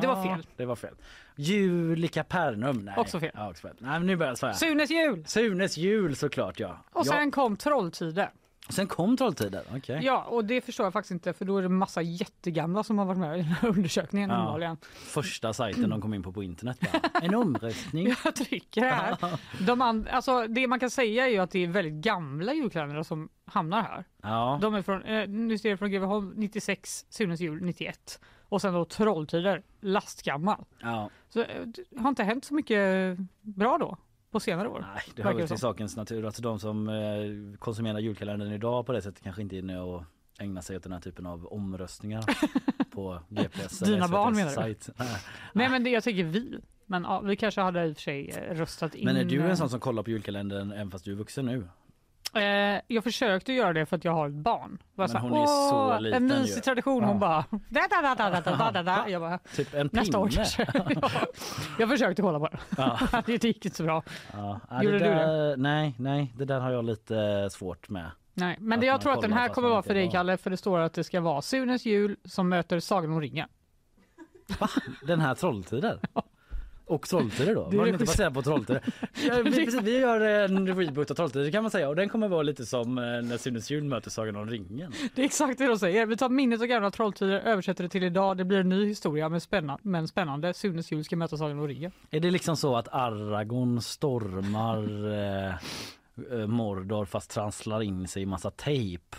Speaker 2: Det var fel.
Speaker 1: Det var fel. Julika Pernum. Nej.
Speaker 2: Också fel.
Speaker 1: Ja, också fel. Nej, nu börjar jag svära.
Speaker 2: Sunes jul!
Speaker 1: Sunes jul såklart ja.
Speaker 2: Och sen
Speaker 1: ja.
Speaker 2: kom Trolltider.
Speaker 1: Sen kom Trolltider. Okej.
Speaker 2: Ja, och det förstår jag faktiskt inte för då är det massa jättegamla som har varit med i den här undersökningen
Speaker 1: Ja. Första sajten de kom in på på internet. Bara. En omröstning.
Speaker 2: Jag trycker här. De and, alltså, det man kan säga är ju att det är väldigt gamla julkalendrar som hamnar här.
Speaker 1: Ja.
Speaker 2: De är från, eh, nu ser jag från Greveholm 96, Sunes jul 91 och sen då Trolltider, lastgammal.
Speaker 1: ja.
Speaker 2: Så eh, det har inte hänt så mycket bra då på senare år.
Speaker 1: Nej, det hör väl till sakens natur. Alltså de som eh, konsumerar julkalendern idag på det sättet kanske inte är inne och ägnar sig åt den här typen av omröstningar på GPS
Speaker 2: Dina barn menar du?
Speaker 1: sajt. Nej.
Speaker 2: Nej men det jag tänker vi. Men ja, vi kanske hade i och för sig eh, röstat in.
Speaker 1: Men är du
Speaker 2: eh,
Speaker 1: en sån som kollar på julkalendern även fast du är vuxen nu?
Speaker 2: Eh, jag försökte göra det för att jag har ett barn. Bara
Speaker 1: Men
Speaker 2: här,
Speaker 1: hon är så
Speaker 2: "Åh,
Speaker 1: liten
Speaker 2: En
Speaker 1: ju."
Speaker 2: mysig tradition.
Speaker 1: Ja.
Speaker 2: Hon bara... Da, da, da, da, da, da, da. Jag bara
Speaker 1: Typ en pinne?
Speaker 2: nästa år kanske. ja. Jag försökte hålla på det.
Speaker 1: Ja.
Speaker 2: det gick inte så bra.
Speaker 1: Ja.
Speaker 2: Gjorde
Speaker 1: det
Speaker 2: du
Speaker 1: där, Nej, nej, det där har jag lite svårt med.
Speaker 2: Nej, men det jag tror att den här kommer vara för dig Kalle för det står att det ska vara Sunes jul som möter Sagan om ringen.
Speaker 1: Den här Trolltider? Och Trolltider då? Den
Speaker 2: det
Speaker 1: inte baserad på Trolltider? Ja, vi, precis, vi gör en reboot av Trolltider kan man säga och den kommer vara lite som eh, när Sunes jul möter Sagan om ringen.
Speaker 2: Det är exakt det de säger. Vi tar minnet av gamla trolltider, översätter det till idag. Det blir en ny historia med spännande, men spännande. Sunes jul ska möta Sagan om ringen.
Speaker 1: Är det liksom så att Aragorn stormar eh, eh, Mordor fast trasslar in sig i massa tejp?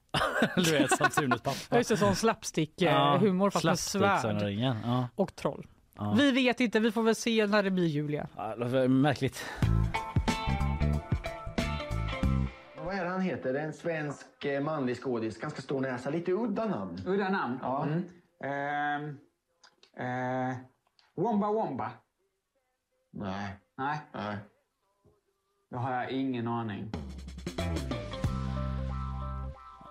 Speaker 1: du vet som Sunes
Speaker 2: Ja,
Speaker 1: pappa.
Speaker 2: Just det, sån slapstick eh, humor fast med
Speaker 1: slapstick, om
Speaker 2: svärd.
Speaker 1: Ja.
Speaker 2: och troll.
Speaker 1: Ja.
Speaker 2: Vi vet inte, vi får väl se när det blir jul igen.
Speaker 1: Ja, det var märkligt.
Speaker 11: Vad är det han heter? En svensk eh, manlig skådis. Ganska stor näsa. Lite udda namn.
Speaker 12: Udda namn?
Speaker 11: Ja.
Speaker 12: Mm. Ehm, eh, Womba Womba?
Speaker 11: Nej.
Speaker 12: Nej,
Speaker 11: Nej.
Speaker 12: då har jag ingen aning.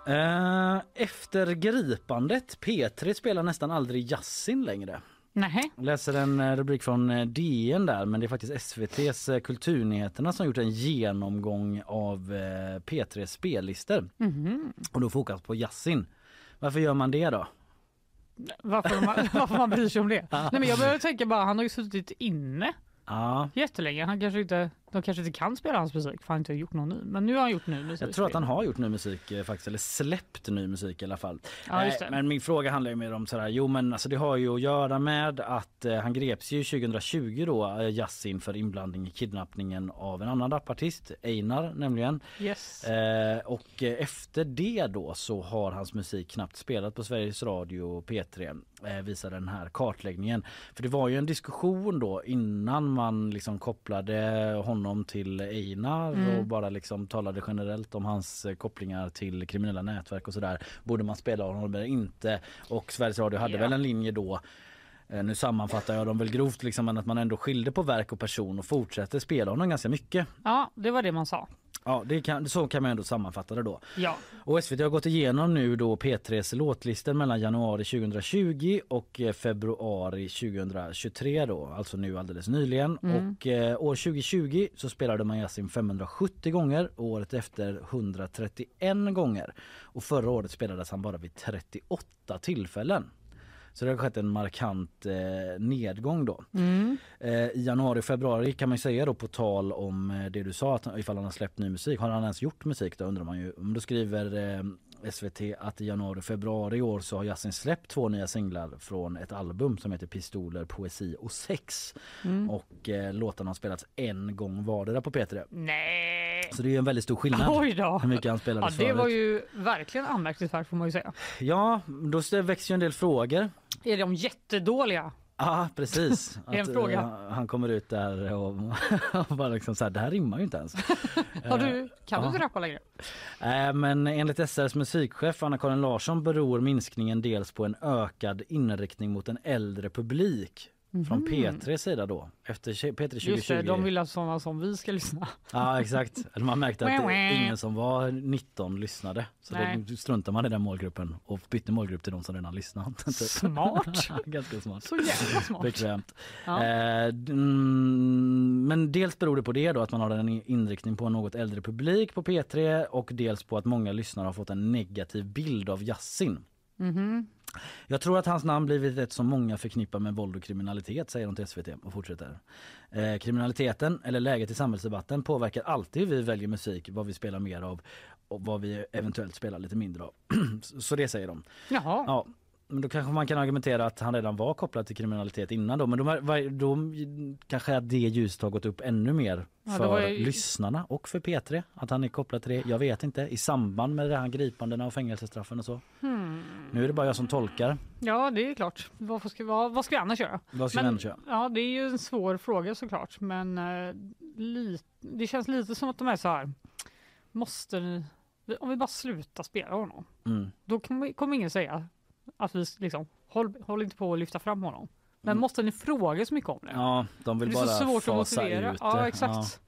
Speaker 1: Eh, efter gripandet, P3 spelar nästan aldrig Yasin längre.
Speaker 2: Nej.
Speaker 1: Läser en eh, rubrik från eh, DN där men det är faktiskt SVTs eh, Kulturnyheterna som gjort en genomgång av eh, P3 spellistor.
Speaker 2: Mhm.
Speaker 1: Och då fokus på Yasin. Varför gör man det då?
Speaker 2: Varför man, varför man bryr sig om det? Nej, men jag börjar tänka bara, han har ju suttit inne
Speaker 1: Ja,
Speaker 2: jättelänge. Han kanske inte, de kanske inte kan spela hans musik för han har inte gjort någon ny. Men nu har han gjort ny musik.
Speaker 1: jag tror att han har gjort ny musik eh, faktiskt, eller släppt ny musik i alla fall.
Speaker 2: Ja,
Speaker 1: Eh. Men min fråga handlar ju mer om sådär, jo men alltså det har ju att göra med att eh, han greps ju 2020 då, eh, Yasin för inblandning i kidnappningen av en annan rapartist, Einar nämligen.
Speaker 2: Yes.
Speaker 1: Eh, och eh, efter det då så har hans musik knappt spelat på Sveriges Radio och P3 eh, visar den här kartläggningen. För det var ju en diskussion då innan man liksom kopplade honom till Einar
Speaker 2: Mm.
Speaker 1: och bara liksom talade generellt om hans eh, kopplingar till kriminella nätverk och sådär. Borde man spela honom eller inte? Och Sveriges Radio hade
Speaker 2: Ja.
Speaker 1: väl en linje då Eh, Nu sammanfattar jag dem väl grovt liksom men att man ändå skilde på verk och person och fortsätter spela honom ganska mycket.
Speaker 2: Ja, det var det man sa.
Speaker 1: Ja, det kan, så kan man ändå sammanfatta det då.
Speaker 2: Ja.
Speaker 1: Och SVT har gått igenom nu då P3s låtlistor mellan januari 2020 och eh, februari 2023 då, alltså nu alldeles nyligen.
Speaker 2: Mm.
Speaker 1: Och eh, år 2020 så spelade man Yasin 570 gånger och året efter 131 gånger. Och förra året spelades han bara vid 38 tillfällen. Så det har skett en markant eh, nedgång då.
Speaker 2: Mm.
Speaker 1: Eh, I januari och februari kan man ju säga då på tal om eh, det du sa att ifall han har släppt ny musik. Har han ens gjort musik då undrar man ju. Men Då skriver eh, SVT att i januari och februari i år så har Yasin släppt två nya singlar från ett album som heter Pistoler, poesi och sex.
Speaker 2: Mm.
Speaker 1: Och eh, låtarna har spelats en gång vardera på P3.
Speaker 2: Nej.
Speaker 1: Så det är ju en väldigt stor skillnad
Speaker 2: Oj då.
Speaker 1: hur mycket han
Speaker 2: Ja,
Speaker 1: spelades
Speaker 2: det var
Speaker 1: förut.
Speaker 2: ju verkligen anmärkningsvärt får man ju säga.
Speaker 1: Ja, då växer ju en del frågor.
Speaker 2: Är de jättedåliga?
Speaker 1: Ja, precis.
Speaker 2: En fråga.
Speaker 1: eh, han kommer ut där och, och bara liksom så här, det här rimmar ju inte ens.
Speaker 2: Har du, kan du inte rappa längre?
Speaker 1: Eh, Men enligt SRs musikchef Anna-Karin Larsson beror minskningen dels på en ökad inriktning mot en äldre publik. Från
Speaker 2: Mhm.
Speaker 1: P3 sida då, efter P3 2020.
Speaker 2: Just det, de vill att sådana som vi ska lyssna.
Speaker 1: Ja exakt. Eller man märkte att ingen som var 19 lyssnade. Så
Speaker 2: Nej.
Speaker 1: då struntar man i den målgruppen och bytte målgrupp till de som redan lyssnat. Typ.
Speaker 2: Smart.
Speaker 1: Ganska smart.
Speaker 2: Så jävla smart.
Speaker 1: Bekvämt.
Speaker 2: Ja.
Speaker 1: Eh, mm, men dels beror det på det då att man har en inriktning på en något äldre publik på P3 och dels på att många lyssnare har fått en negativ bild av Yasin.
Speaker 2: Mhm.
Speaker 1: Jag tror att hans namn blivit ett som många förknippar med våld och kriminalitet säger hon till SVT och fortsätter. Eh, kriminaliteten eller läget i samhällsdebatten påverkar alltid hur vi väljer musik, vad vi spelar mer av och vad vi eventuellt spelar lite mindre av. Så det säger de.
Speaker 2: Jaha.
Speaker 1: Ja, men då kanske man kan argumentera att han redan var kopplad till kriminalitet innan då men då, var- då kanske att det ljuset har gått upp ännu mer
Speaker 2: Ja,
Speaker 1: för
Speaker 2: var ju-
Speaker 1: lyssnarna och för P3 att han är kopplad till det. Jag vet inte i samband med det här gripandena och fängelsestraffen och så.
Speaker 2: Hmm.
Speaker 1: Nu är det bara jag som tolkar.
Speaker 2: Ja, det är klart. Vad ska, vad, vad ska vi annars göra?
Speaker 1: Vad ska vi
Speaker 2: Men-
Speaker 1: annars göra?
Speaker 2: Ja, det är ju en svår fråga såklart, men eh, li, det känns lite som att de är så här. Måste ni, om vi bara slutar spela honom,
Speaker 1: Mm.
Speaker 2: då kommer ingen säga att vi liksom håll, håll inte på att lyfta fram honom. Men
Speaker 1: Mm.
Speaker 2: måste ni fråga så mycket om det?
Speaker 1: Ja, de vill
Speaker 2: det är
Speaker 1: bara
Speaker 2: så svårt att
Speaker 1: fasa
Speaker 2: motivera.
Speaker 1: ut
Speaker 2: Ja,
Speaker 1: det.
Speaker 2: exakt.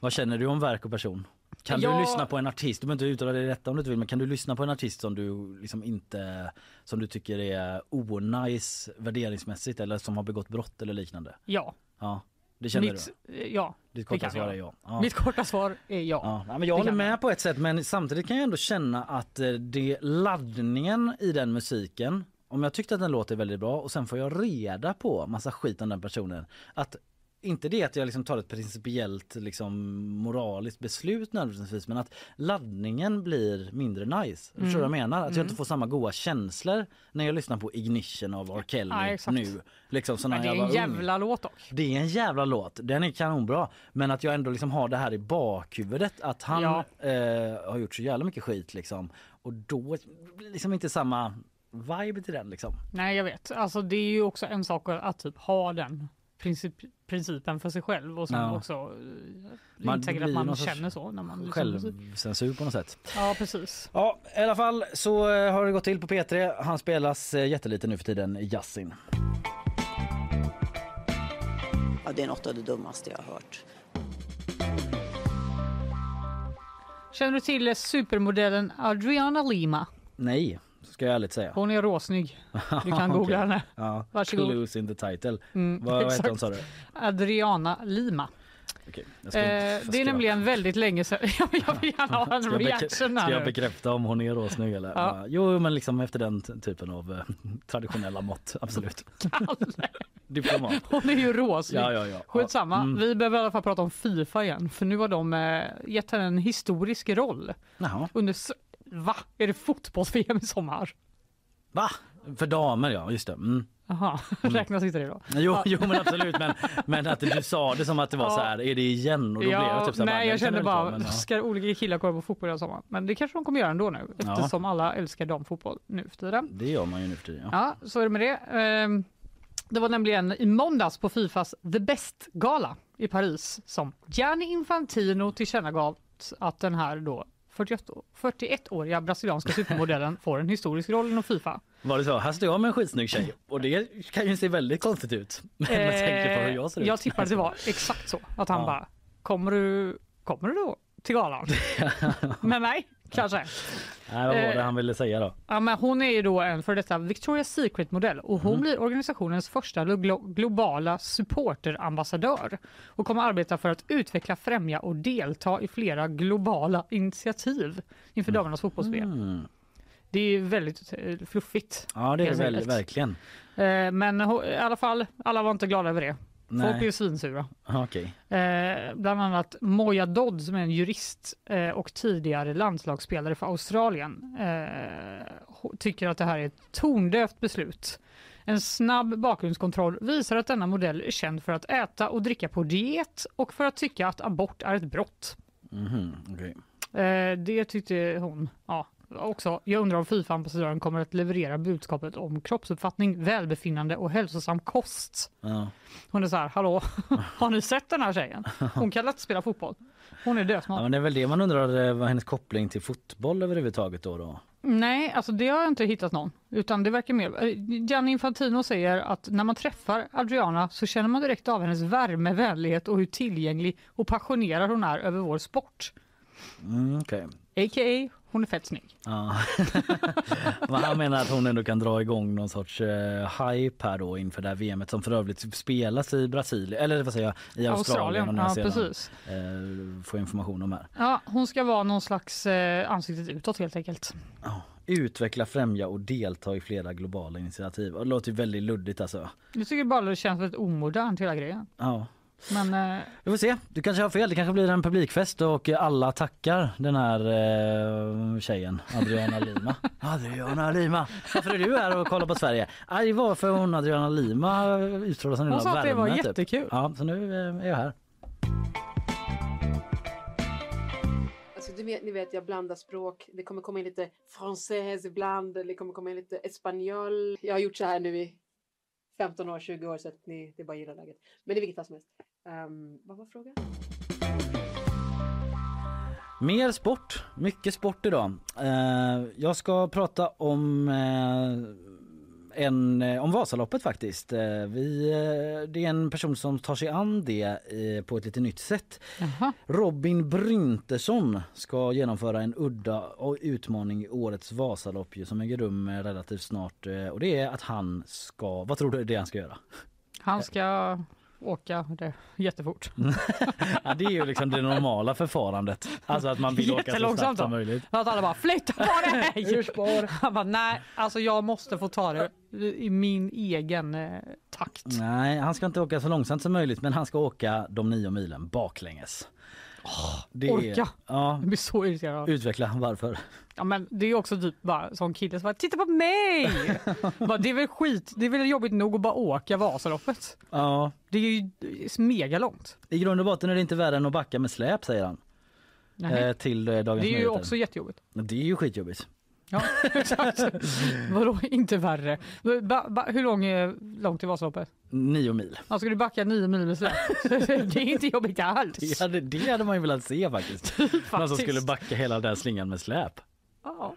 Speaker 1: Vad känner du om verk och person? Kan
Speaker 2: Ja.
Speaker 1: du lyssna på en artist, du behöver inte uttala dig rätt om du inte vill, men kan du lyssna på en artist som du liksom inte, som du tycker är onajs värderingsmässigt eller som har begått brott eller liknande?
Speaker 2: Ja.
Speaker 1: Ja, det känner
Speaker 2: Mitt,
Speaker 1: du?
Speaker 2: Ja,
Speaker 1: Ditt korta svar är ja. ja.
Speaker 2: Mitt korta svar är ja.
Speaker 1: Ja, men jag
Speaker 2: Det
Speaker 1: håller med på ett sätt men samtidigt kan jag ändå känna att eh, det laddningen i den musiken om jag tyckte att den låter väldigt bra och sen får jag reda på massa skit om den personen att inte det att jag liksom tar ett principiellt liksom moraliskt beslut nödvändigtvis men att laddningen blir mindre nice. Förstår du vad jag
Speaker 2: Mm.
Speaker 1: menar? Att jag
Speaker 2: Mm.
Speaker 1: inte får samma goda känslor när jag lyssnar på Ignition av R. Kelly
Speaker 2: Ja,
Speaker 1: nu. Liksom så när
Speaker 2: Men det är
Speaker 1: jag
Speaker 2: en
Speaker 1: var ung.
Speaker 2: jävla låt dock.
Speaker 1: Det är en jävla låt. Den är kanonbra. Men att jag ändå liksom har det här i bakhuvudet att han
Speaker 2: Ja.
Speaker 1: eh, har gjort så jävla mycket skit liksom. Och då blir det liksom inte samma vibe till den liksom.
Speaker 2: Nej, jag vet. Alltså, det är ju också en sak att, att typ ha den princip, principen för sig själv och sen
Speaker 1: Ja.
Speaker 2: också eh,
Speaker 1: Man
Speaker 2: tänker att man känner så när man musik.
Speaker 1: Självcensur på något sätt.
Speaker 2: Ja, precis.
Speaker 1: Ja, i alla fall så eh, har det gått till på P3. Han spelas eh, jättelite nu för tiden, Yasin.
Speaker 13: Ja, det är något av det dummaste jag har hört.
Speaker 2: Känner du till supermodellen Adriana Lima?
Speaker 1: Nej, ska jag ärligt säga.
Speaker 2: Hon är råsnygg. Du kan googla henne.
Speaker 1: Ja,
Speaker 2: Varsågod.
Speaker 1: Clues in the title.
Speaker 2: Mm,
Speaker 1: Vad vad heter hon
Speaker 2: exakt.
Speaker 1: sa du?
Speaker 2: Adriana Lima.
Speaker 1: Okej,
Speaker 2: Eh, det är nämligen väldigt länge sedan. jag vill gärna ha en reaction
Speaker 1: ska jag
Speaker 2: här
Speaker 1: bekräfta om hon är råsnygg eller?
Speaker 2: Ja.
Speaker 1: Jo men liksom efter den typen av eh, traditionella mått, absolut. Diplomat.
Speaker 2: Hon är ju råsnygg.
Speaker 1: Ja, ja, ja.
Speaker 2: Skitsamma,
Speaker 1: Mm.
Speaker 2: vi behöver i alla fall prata om Fifa igen. För nu har de eh, gett henne en historisk roll.
Speaker 1: Jaha.
Speaker 2: Under, va? Är det fotbolls-VM i sommar?
Speaker 1: Va? För damer ja, just det. Mm.
Speaker 2: Jaha, räknas inte det då?
Speaker 1: Jo,
Speaker 2: Ja.
Speaker 1: jo men absolut men, men att du sa det som att det var
Speaker 2: Ja.
Speaker 1: så här, är det igen? Och då blev jag typ så här,
Speaker 2: nej, jag
Speaker 1: kan
Speaker 2: kände bara,
Speaker 1: men, ja.
Speaker 2: ska olika killar kolla på fotboll i sommar? Men det kanske de kommer göra ändå nu
Speaker 1: Ja.
Speaker 2: eftersom alla älskar damfotboll nu för tiden.
Speaker 1: Det gör man ju nu för tiden. Ja.
Speaker 2: Ja, så är det med det. Ehm, Det var nämligen i måndags på Fifas The Best-gala i Paris som Gianni Infantino tillkännagav att den här då 41 41-åriga brasilianska supermodellen får en historisk roll inom Fifa.
Speaker 1: Var det så? Här står jag med en skitsnygg tjej och det kan ju se väldigt konstigt ut. Med tanke på hur jag ser ut.
Speaker 2: Eh, jag tippar att det var exakt så. Att han
Speaker 1: Ja.
Speaker 2: bara, kommer du, kommer du då till galan? Med mig? Kanske.
Speaker 1: Nej, vad var det
Speaker 2: Eh,
Speaker 1: han ville säga då?
Speaker 2: Ja, men hon är ju då en för detta Victoria's Secret-modell och hon
Speaker 1: Mhm.
Speaker 2: blir organisationens första glo- globala supporterambassadör och kommer arbeta för att utveckla, främja och delta i flera globala initiativ inför damernas fotbolls-VM.
Speaker 1: Mm.
Speaker 2: Det är väldigt eh, fluffigt.
Speaker 1: Ja det är
Speaker 2: helt
Speaker 1: det väl,
Speaker 2: enkelt.
Speaker 1: verkligen.
Speaker 2: Eh, Men i alla fall, alla var inte glada över det. Folk
Speaker 1: Nej.
Speaker 2: är ju svinsura.
Speaker 1: Okej.
Speaker 2: Eh, bland annat Moja Dodd som är en jurist eh, och tidigare landslagsspelare för Australien eh, tycker att det här är ett tondövt beslut. En snabb bakgrundskontroll visar att denna modell är känd för att äta och dricka på diet och för att tycka att abort är ett brott.
Speaker 1: Mhm, okej.
Speaker 2: Eh, det tyckte hon. Ja, också. Jag undrar om Fifa-ambassadören kommer att leverera budskapet om kroppsuppfattning, välbefinnande och hälsosam kost.
Speaker 1: Ja.
Speaker 2: Hon är så här, hallå, har ni sett den här tjejen? Hon kan lätt spela fotboll. Hon är
Speaker 1: Ja,
Speaker 2: dösmal.
Speaker 1: men det är väl det man undrar, eh, vad hennes koppling till fotboll överhuvudtaget då? då?
Speaker 2: Nej, alltså det har jag inte hittat någon. Utan det verkar mer... eh, Gianni Infantino säger att när man träffar Adriana så känner man direkt av hennes värme, vänlighet och hur tillgänglig och passionerad hon är över vår sport.
Speaker 1: Mm, okej.
Speaker 2: A.k.a. hon är fett snygg.
Speaker 1: Ja. Men han menar att hon ändå kan dra igång någon sorts eh, hype här då inför det här VMet som för övrigt spelas i Brasilien, eller vad säger jag, i Australien,
Speaker 2: Australien,
Speaker 1: och
Speaker 2: ja,
Speaker 1: Zeeland.
Speaker 2: precis.
Speaker 1: Eh, får information om här.
Speaker 2: Ja, hon ska vara någon slags eh, ansiktet utåt helt enkelt.
Speaker 1: Utveckla, främja och delta i flera globala initiativ. Det låter ju väldigt luddigt alltså.
Speaker 2: Jag tycker bara det känns väldigt omodernt hela grejen.
Speaker 1: Ja.
Speaker 2: Men eh,
Speaker 1: Vi får se. Du kanske har fel. Det kanske blir en publikfest och alla tackar den här eh, tjejen, Adriana Lima. Adriana Lima! Varför är du här och kollar på Sverige? Ah, det var för hon Adriana Lima utstrålar sån
Speaker 2: Hon sa att det var
Speaker 1: typ.
Speaker 2: jättekul.
Speaker 1: Ja, så nu eh, är jag här.
Speaker 14: Alltså, du vet, ni vet, jag blandar språk. Det kommer komma in lite française ibland. Det kommer komma in lite espanjol. Jag har gjort så här nu i 15 år, 20 år så att ni, det är bara gillar läget. Men i vilket fall som helst. Um, vad var frågan?
Speaker 1: Mer sport, mycket sport idag. Eh, jag ska prata om eh, en, eh, om Vasaloppet faktiskt. Vi, det är en person som tar sig an det på ett lite nytt sätt. Robin Bryntesson ska genomföra en udda och utmaning i årets Vasalopp som äger rum relativt snart. Och det är att han ska, vad tror du det är han ska göra?
Speaker 2: han ska åka det jättefort.
Speaker 1: ja, det är ju liksom det normala förfarandet. Alltså att man vill åka så snabbt som möjligt.
Speaker 2: Att alla bara flytta på dig! Han bara nej, alltså jag måste få ta det i min egen eh, takt.
Speaker 1: Nej, han ska inte åka så långsamt som möjligt men han ska åka de nio milen baklänges. Det är-
Speaker 2: Orka!
Speaker 1: Ja,
Speaker 2: Jag blir så irriterad.
Speaker 1: utveckla varför.
Speaker 2: Ja, men det är också typ bara sån kille som bara titta på mig! bara, det är väl skit, det är väl jobbigt nog att bara åka Vasaloppet.
Speaker 1: Ja,
Speaker 2: Det är ju mega långt.
Speaker 1: i grund och botten är det inte värre än att backa med släp säger han. Eh, till eh, Dagens
Speaker 2: Det är ju
Speaker 1: Nyheter.
Speaker 2: också jättejobbigt.
Speaker 1: Det är ju skitjobbigt.
Speaker 2: Ja, exakt. Vadå inte värre? Ba, ba, hur lång är långt är Vasaloppet?
Speaker 1: Nio mil.
Speaker 2: Ja, ska du backa nio mil med släp? det är inte jobbigt alls.
Speaker 1: Det hade, det hade man ju velat se faktiskt. Någon som
Speaker 2: Faktiskt.
Speaker 1: skulle backa hela den slingan med släp.
Speaker 2: Ja.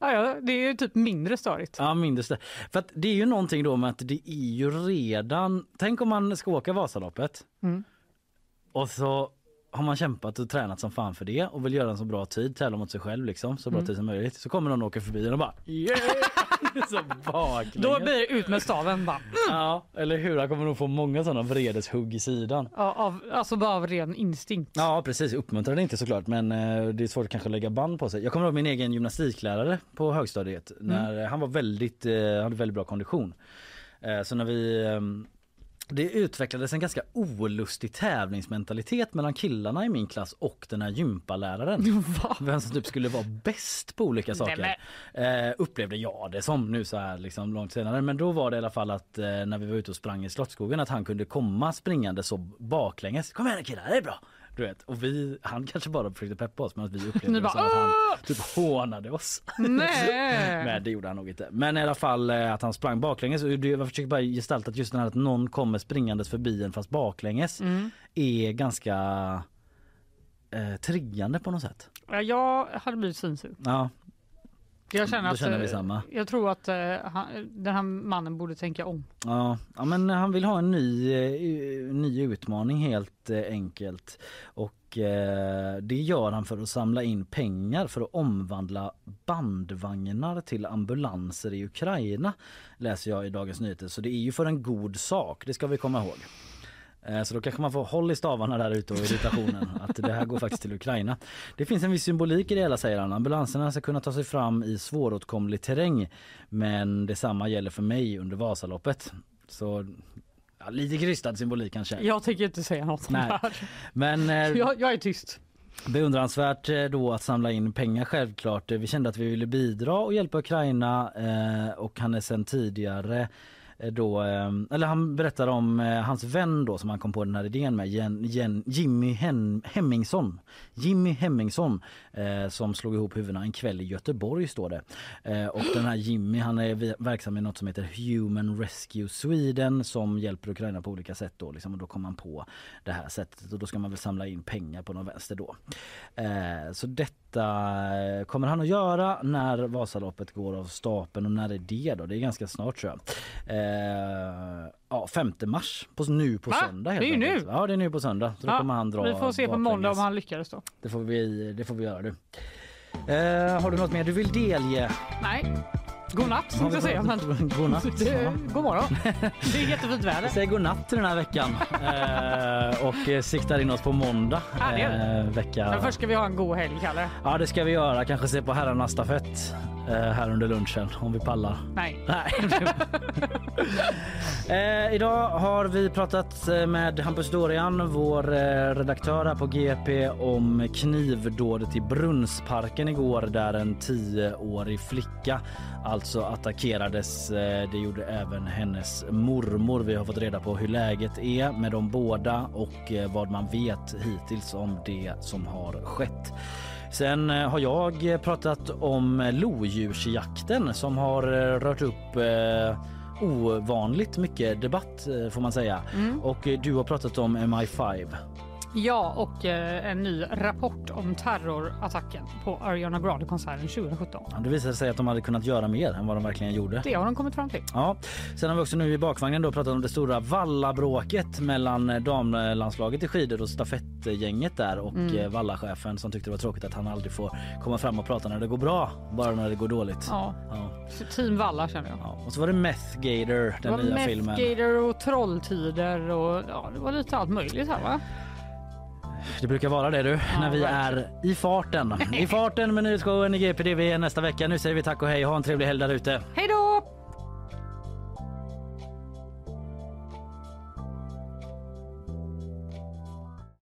Speaker 2: Ja, ja, det är ju typ mindre störigt.
Speaker 1: Ja, minst det. För det är ju någonting då med att det är ju redan... Tänk om man ska åka Vasaloppet
Speaker 2: Mm.
Speaker 1: och så har man kämpat och tränat som fan för det och vill göra en så bra tid, tävla mot sig själv liksom, så bra
Speaker 2: Mm.
Speaker 1: tid som möjligt. Så kommer någon åker förbi och bara yeah! så baklänges.
Speaker 2: Då blir det ut med staven bara.
Speaker 1: Ja, eller hur? Han kommer nog få många sådana vredeshugg i sidan.
Speaker 2: Ja, av, alltså bara av ren instinkt.
Speaker 1: Ja precis, uppmuntrar det inte såklart men eh, det är svårt kanske att lägga band på sig. Jag kommer ihåg min egen gymnastiklärare på högstadiet när eh, han var väldigt, eh, hade väldigt bra kondition. Eh, så när vi eh, det utvecklades en ganska olustig tävlingsmentalitet mellan killarna i min klass och den här gympaläraren. Vem som typ skulle vara bäst på olika saker. Eh, upplevde jag det som nu så här liksom långt senare. Men då var det i alla fall att eh, när vi var ute och sprang i Slottsskogen att han kunde komma springande så baklänges. Kom igen killar, det är bra! Du vet, och vi, han kanske bara försökte peppa oss men vi upplevde det som att han typ hånade oss.
Speaker 2: Nej.
Speaker 1: Men det gjorde han nog inte. Men i alla fall eh, att han sprang baklänges. Jag försöker bara gestalta att just den här att någon kommer springandes förbi en fast baklänges
Speaker 2: Mm.
Speaker 1: är ganska eh, triggande på något sätt.
Speaker 2: Ja, Jag hade blivit svinsur.
Speaker 1: Ja,
Speaker 2: Jag känner
Speaker 1: Då
Speaker 2: att,
Speaker 1: känner vi
Speaker 2: eh,
Speaker 1: samma.
Speaker 2: Jag tror att eh, han, den här mannen borde tänka om.
Speaker 1: Ja, ja, men han vill ha en ny, eh, ny utmaning helt enkelt. Och det gör han för att samla in pengar för att omvandla bandvagnar till ambulanser i Ukraina. Läser jag i Dagens Nyheter. Så det är ju för en god sak, det ska vi komma ihåg. Eh, Så då kanske man får håll i stavarna där ute och irritationen att det här går faktiskt till Ukraina. Det finns en viss symbolik i det hela säger han. Ambulanserna ska kunna ta sig fram i svåråtkomlig terräng men detsamma gäller för mig under Vasaloppet. Så ja, lite krystad symbolik kanske.
Speaker 2: Jag tänker inte säga något
Speaker 1: Nej. Men eh,
Speaker 2: Jag, jag är tyst.
Speaker 1: beundransvärt eh, då att samla in pengar självklart. Eh, Vi kände att vi ville bidra och hjälpa Ukraina eh, och han är sedan tidigare Eh, då, eh, eller han berättar om eh, hans vän då som han kom på den här idén med, Jen, Jen, Jimmy Hen, Hemmingsson. Jimmy Hemmingsson eh, som slog ihop huvudena en kväll i Göteborg står det. Eh, och den här Jimmy han är verksam i något som heter Human Rescue Sweden som hjälper Ukraina på olika sätt då liksom, och då kom han på det här sättet och då ska man väl samla in pengar på någon vänster då. Eh, så detta kommer han att göra när Vasaloppet går av stapeln och när är det då? Det är ganska snart tror jag. Eh, ja, 5 mars, på, nu på
Speaker 2: Va?
Speaker 1: söndag. helt
Speaker 2: Det är ju nu.
Speaker 1: Ja det är nu på söndag. Så
Speaker 2: Ja,
Speaker 1: kommer han dra
Speaker 2: vi får se på
Speaker 1: baklänges.
Speaker 2: måndag om han lyckades då.
Speaker 1: Det får vi, det får vi göra du. Eh, har du något mer du vill delge?
Speaker 2: Nej. God natt tänkte jag säga. Men...
Speaker 1: God natt.
Speaker 2: Det,
Speaker 1: Ja.
Speaker 2: god morgon. Det är jättefint väder.
Speaker 1: Säg god natt till den här veckan eh, och eh, siktar in oss på måndag.
Speaker 2: Ja,
Speaker 1: eh, vecka.
Speaker 2: Men först ska vi ha en god helg, Kalle.
Speaker 1: Ja det ska vi göra. Kanske se på herrarnas stafett här under lunchen om vi pallar.
Speaker 2: Nej.
Speaker 1: Nej. eh, idag har vi pratat eh, med Hampus Dorian, vår eh, redaktör här på GP om knivdådet i Brunnsparken igår där en tioårig flicka alltså attackerades. Eh, det gjorde även hennes mormor. Vi har fått reda på hur läget är med de båda och eh, vad man vet hittills om det som har skett. Sen eh, har jag pratat om lodjursjakten som har eh, rört upp eh, ovanligt mycket debatt får man säga.
Speaker 2: Mm.
Speaker 1: Och du har pratat om MI5.
Speaker 2: Ja, och eh, en ny rapport om terrorattacken på Ariana Grande-konserten 2017.
Speaker 1: Ja, Det visade sig att de hade kunnat göra mer än vad de verkligen gjorde.
Speaker 2: Det har de kommit fram till.
Speaker 1: Ja, sen har vi också nu i bakvagnen då pratat om det stora vallabråket mellan eh, damlandslaget i skidor och stafettgänget där och
Speaker 2: Mm.
Speaker 1: mm. vallachefen som tyckte det var tråkigt att han aldrig får komma fram och prata när det går bra, bara när det går dåligt.
Speaker 2: Ja.
Speaker 1: Ja.
Speaker 2: Team Valla känner jag.
Speaker 1: Ja. Och så var det Meth Gator,
Speaker 2: Det
Speaker 1: den
Speaker 2: var
Speaker 1: nya filmen.
Speaker 2: Methgator och trolltider och ja, det var lite allt möjligt här va?
Speaker 1: Det brukar vara det du, när vi är i farten. I farten med nyhetsshowen i GP, det vi är nästa vecka. Nu säger vi tack och hej, ha en trevlig helg där ute.
Speaker 2: Hej då!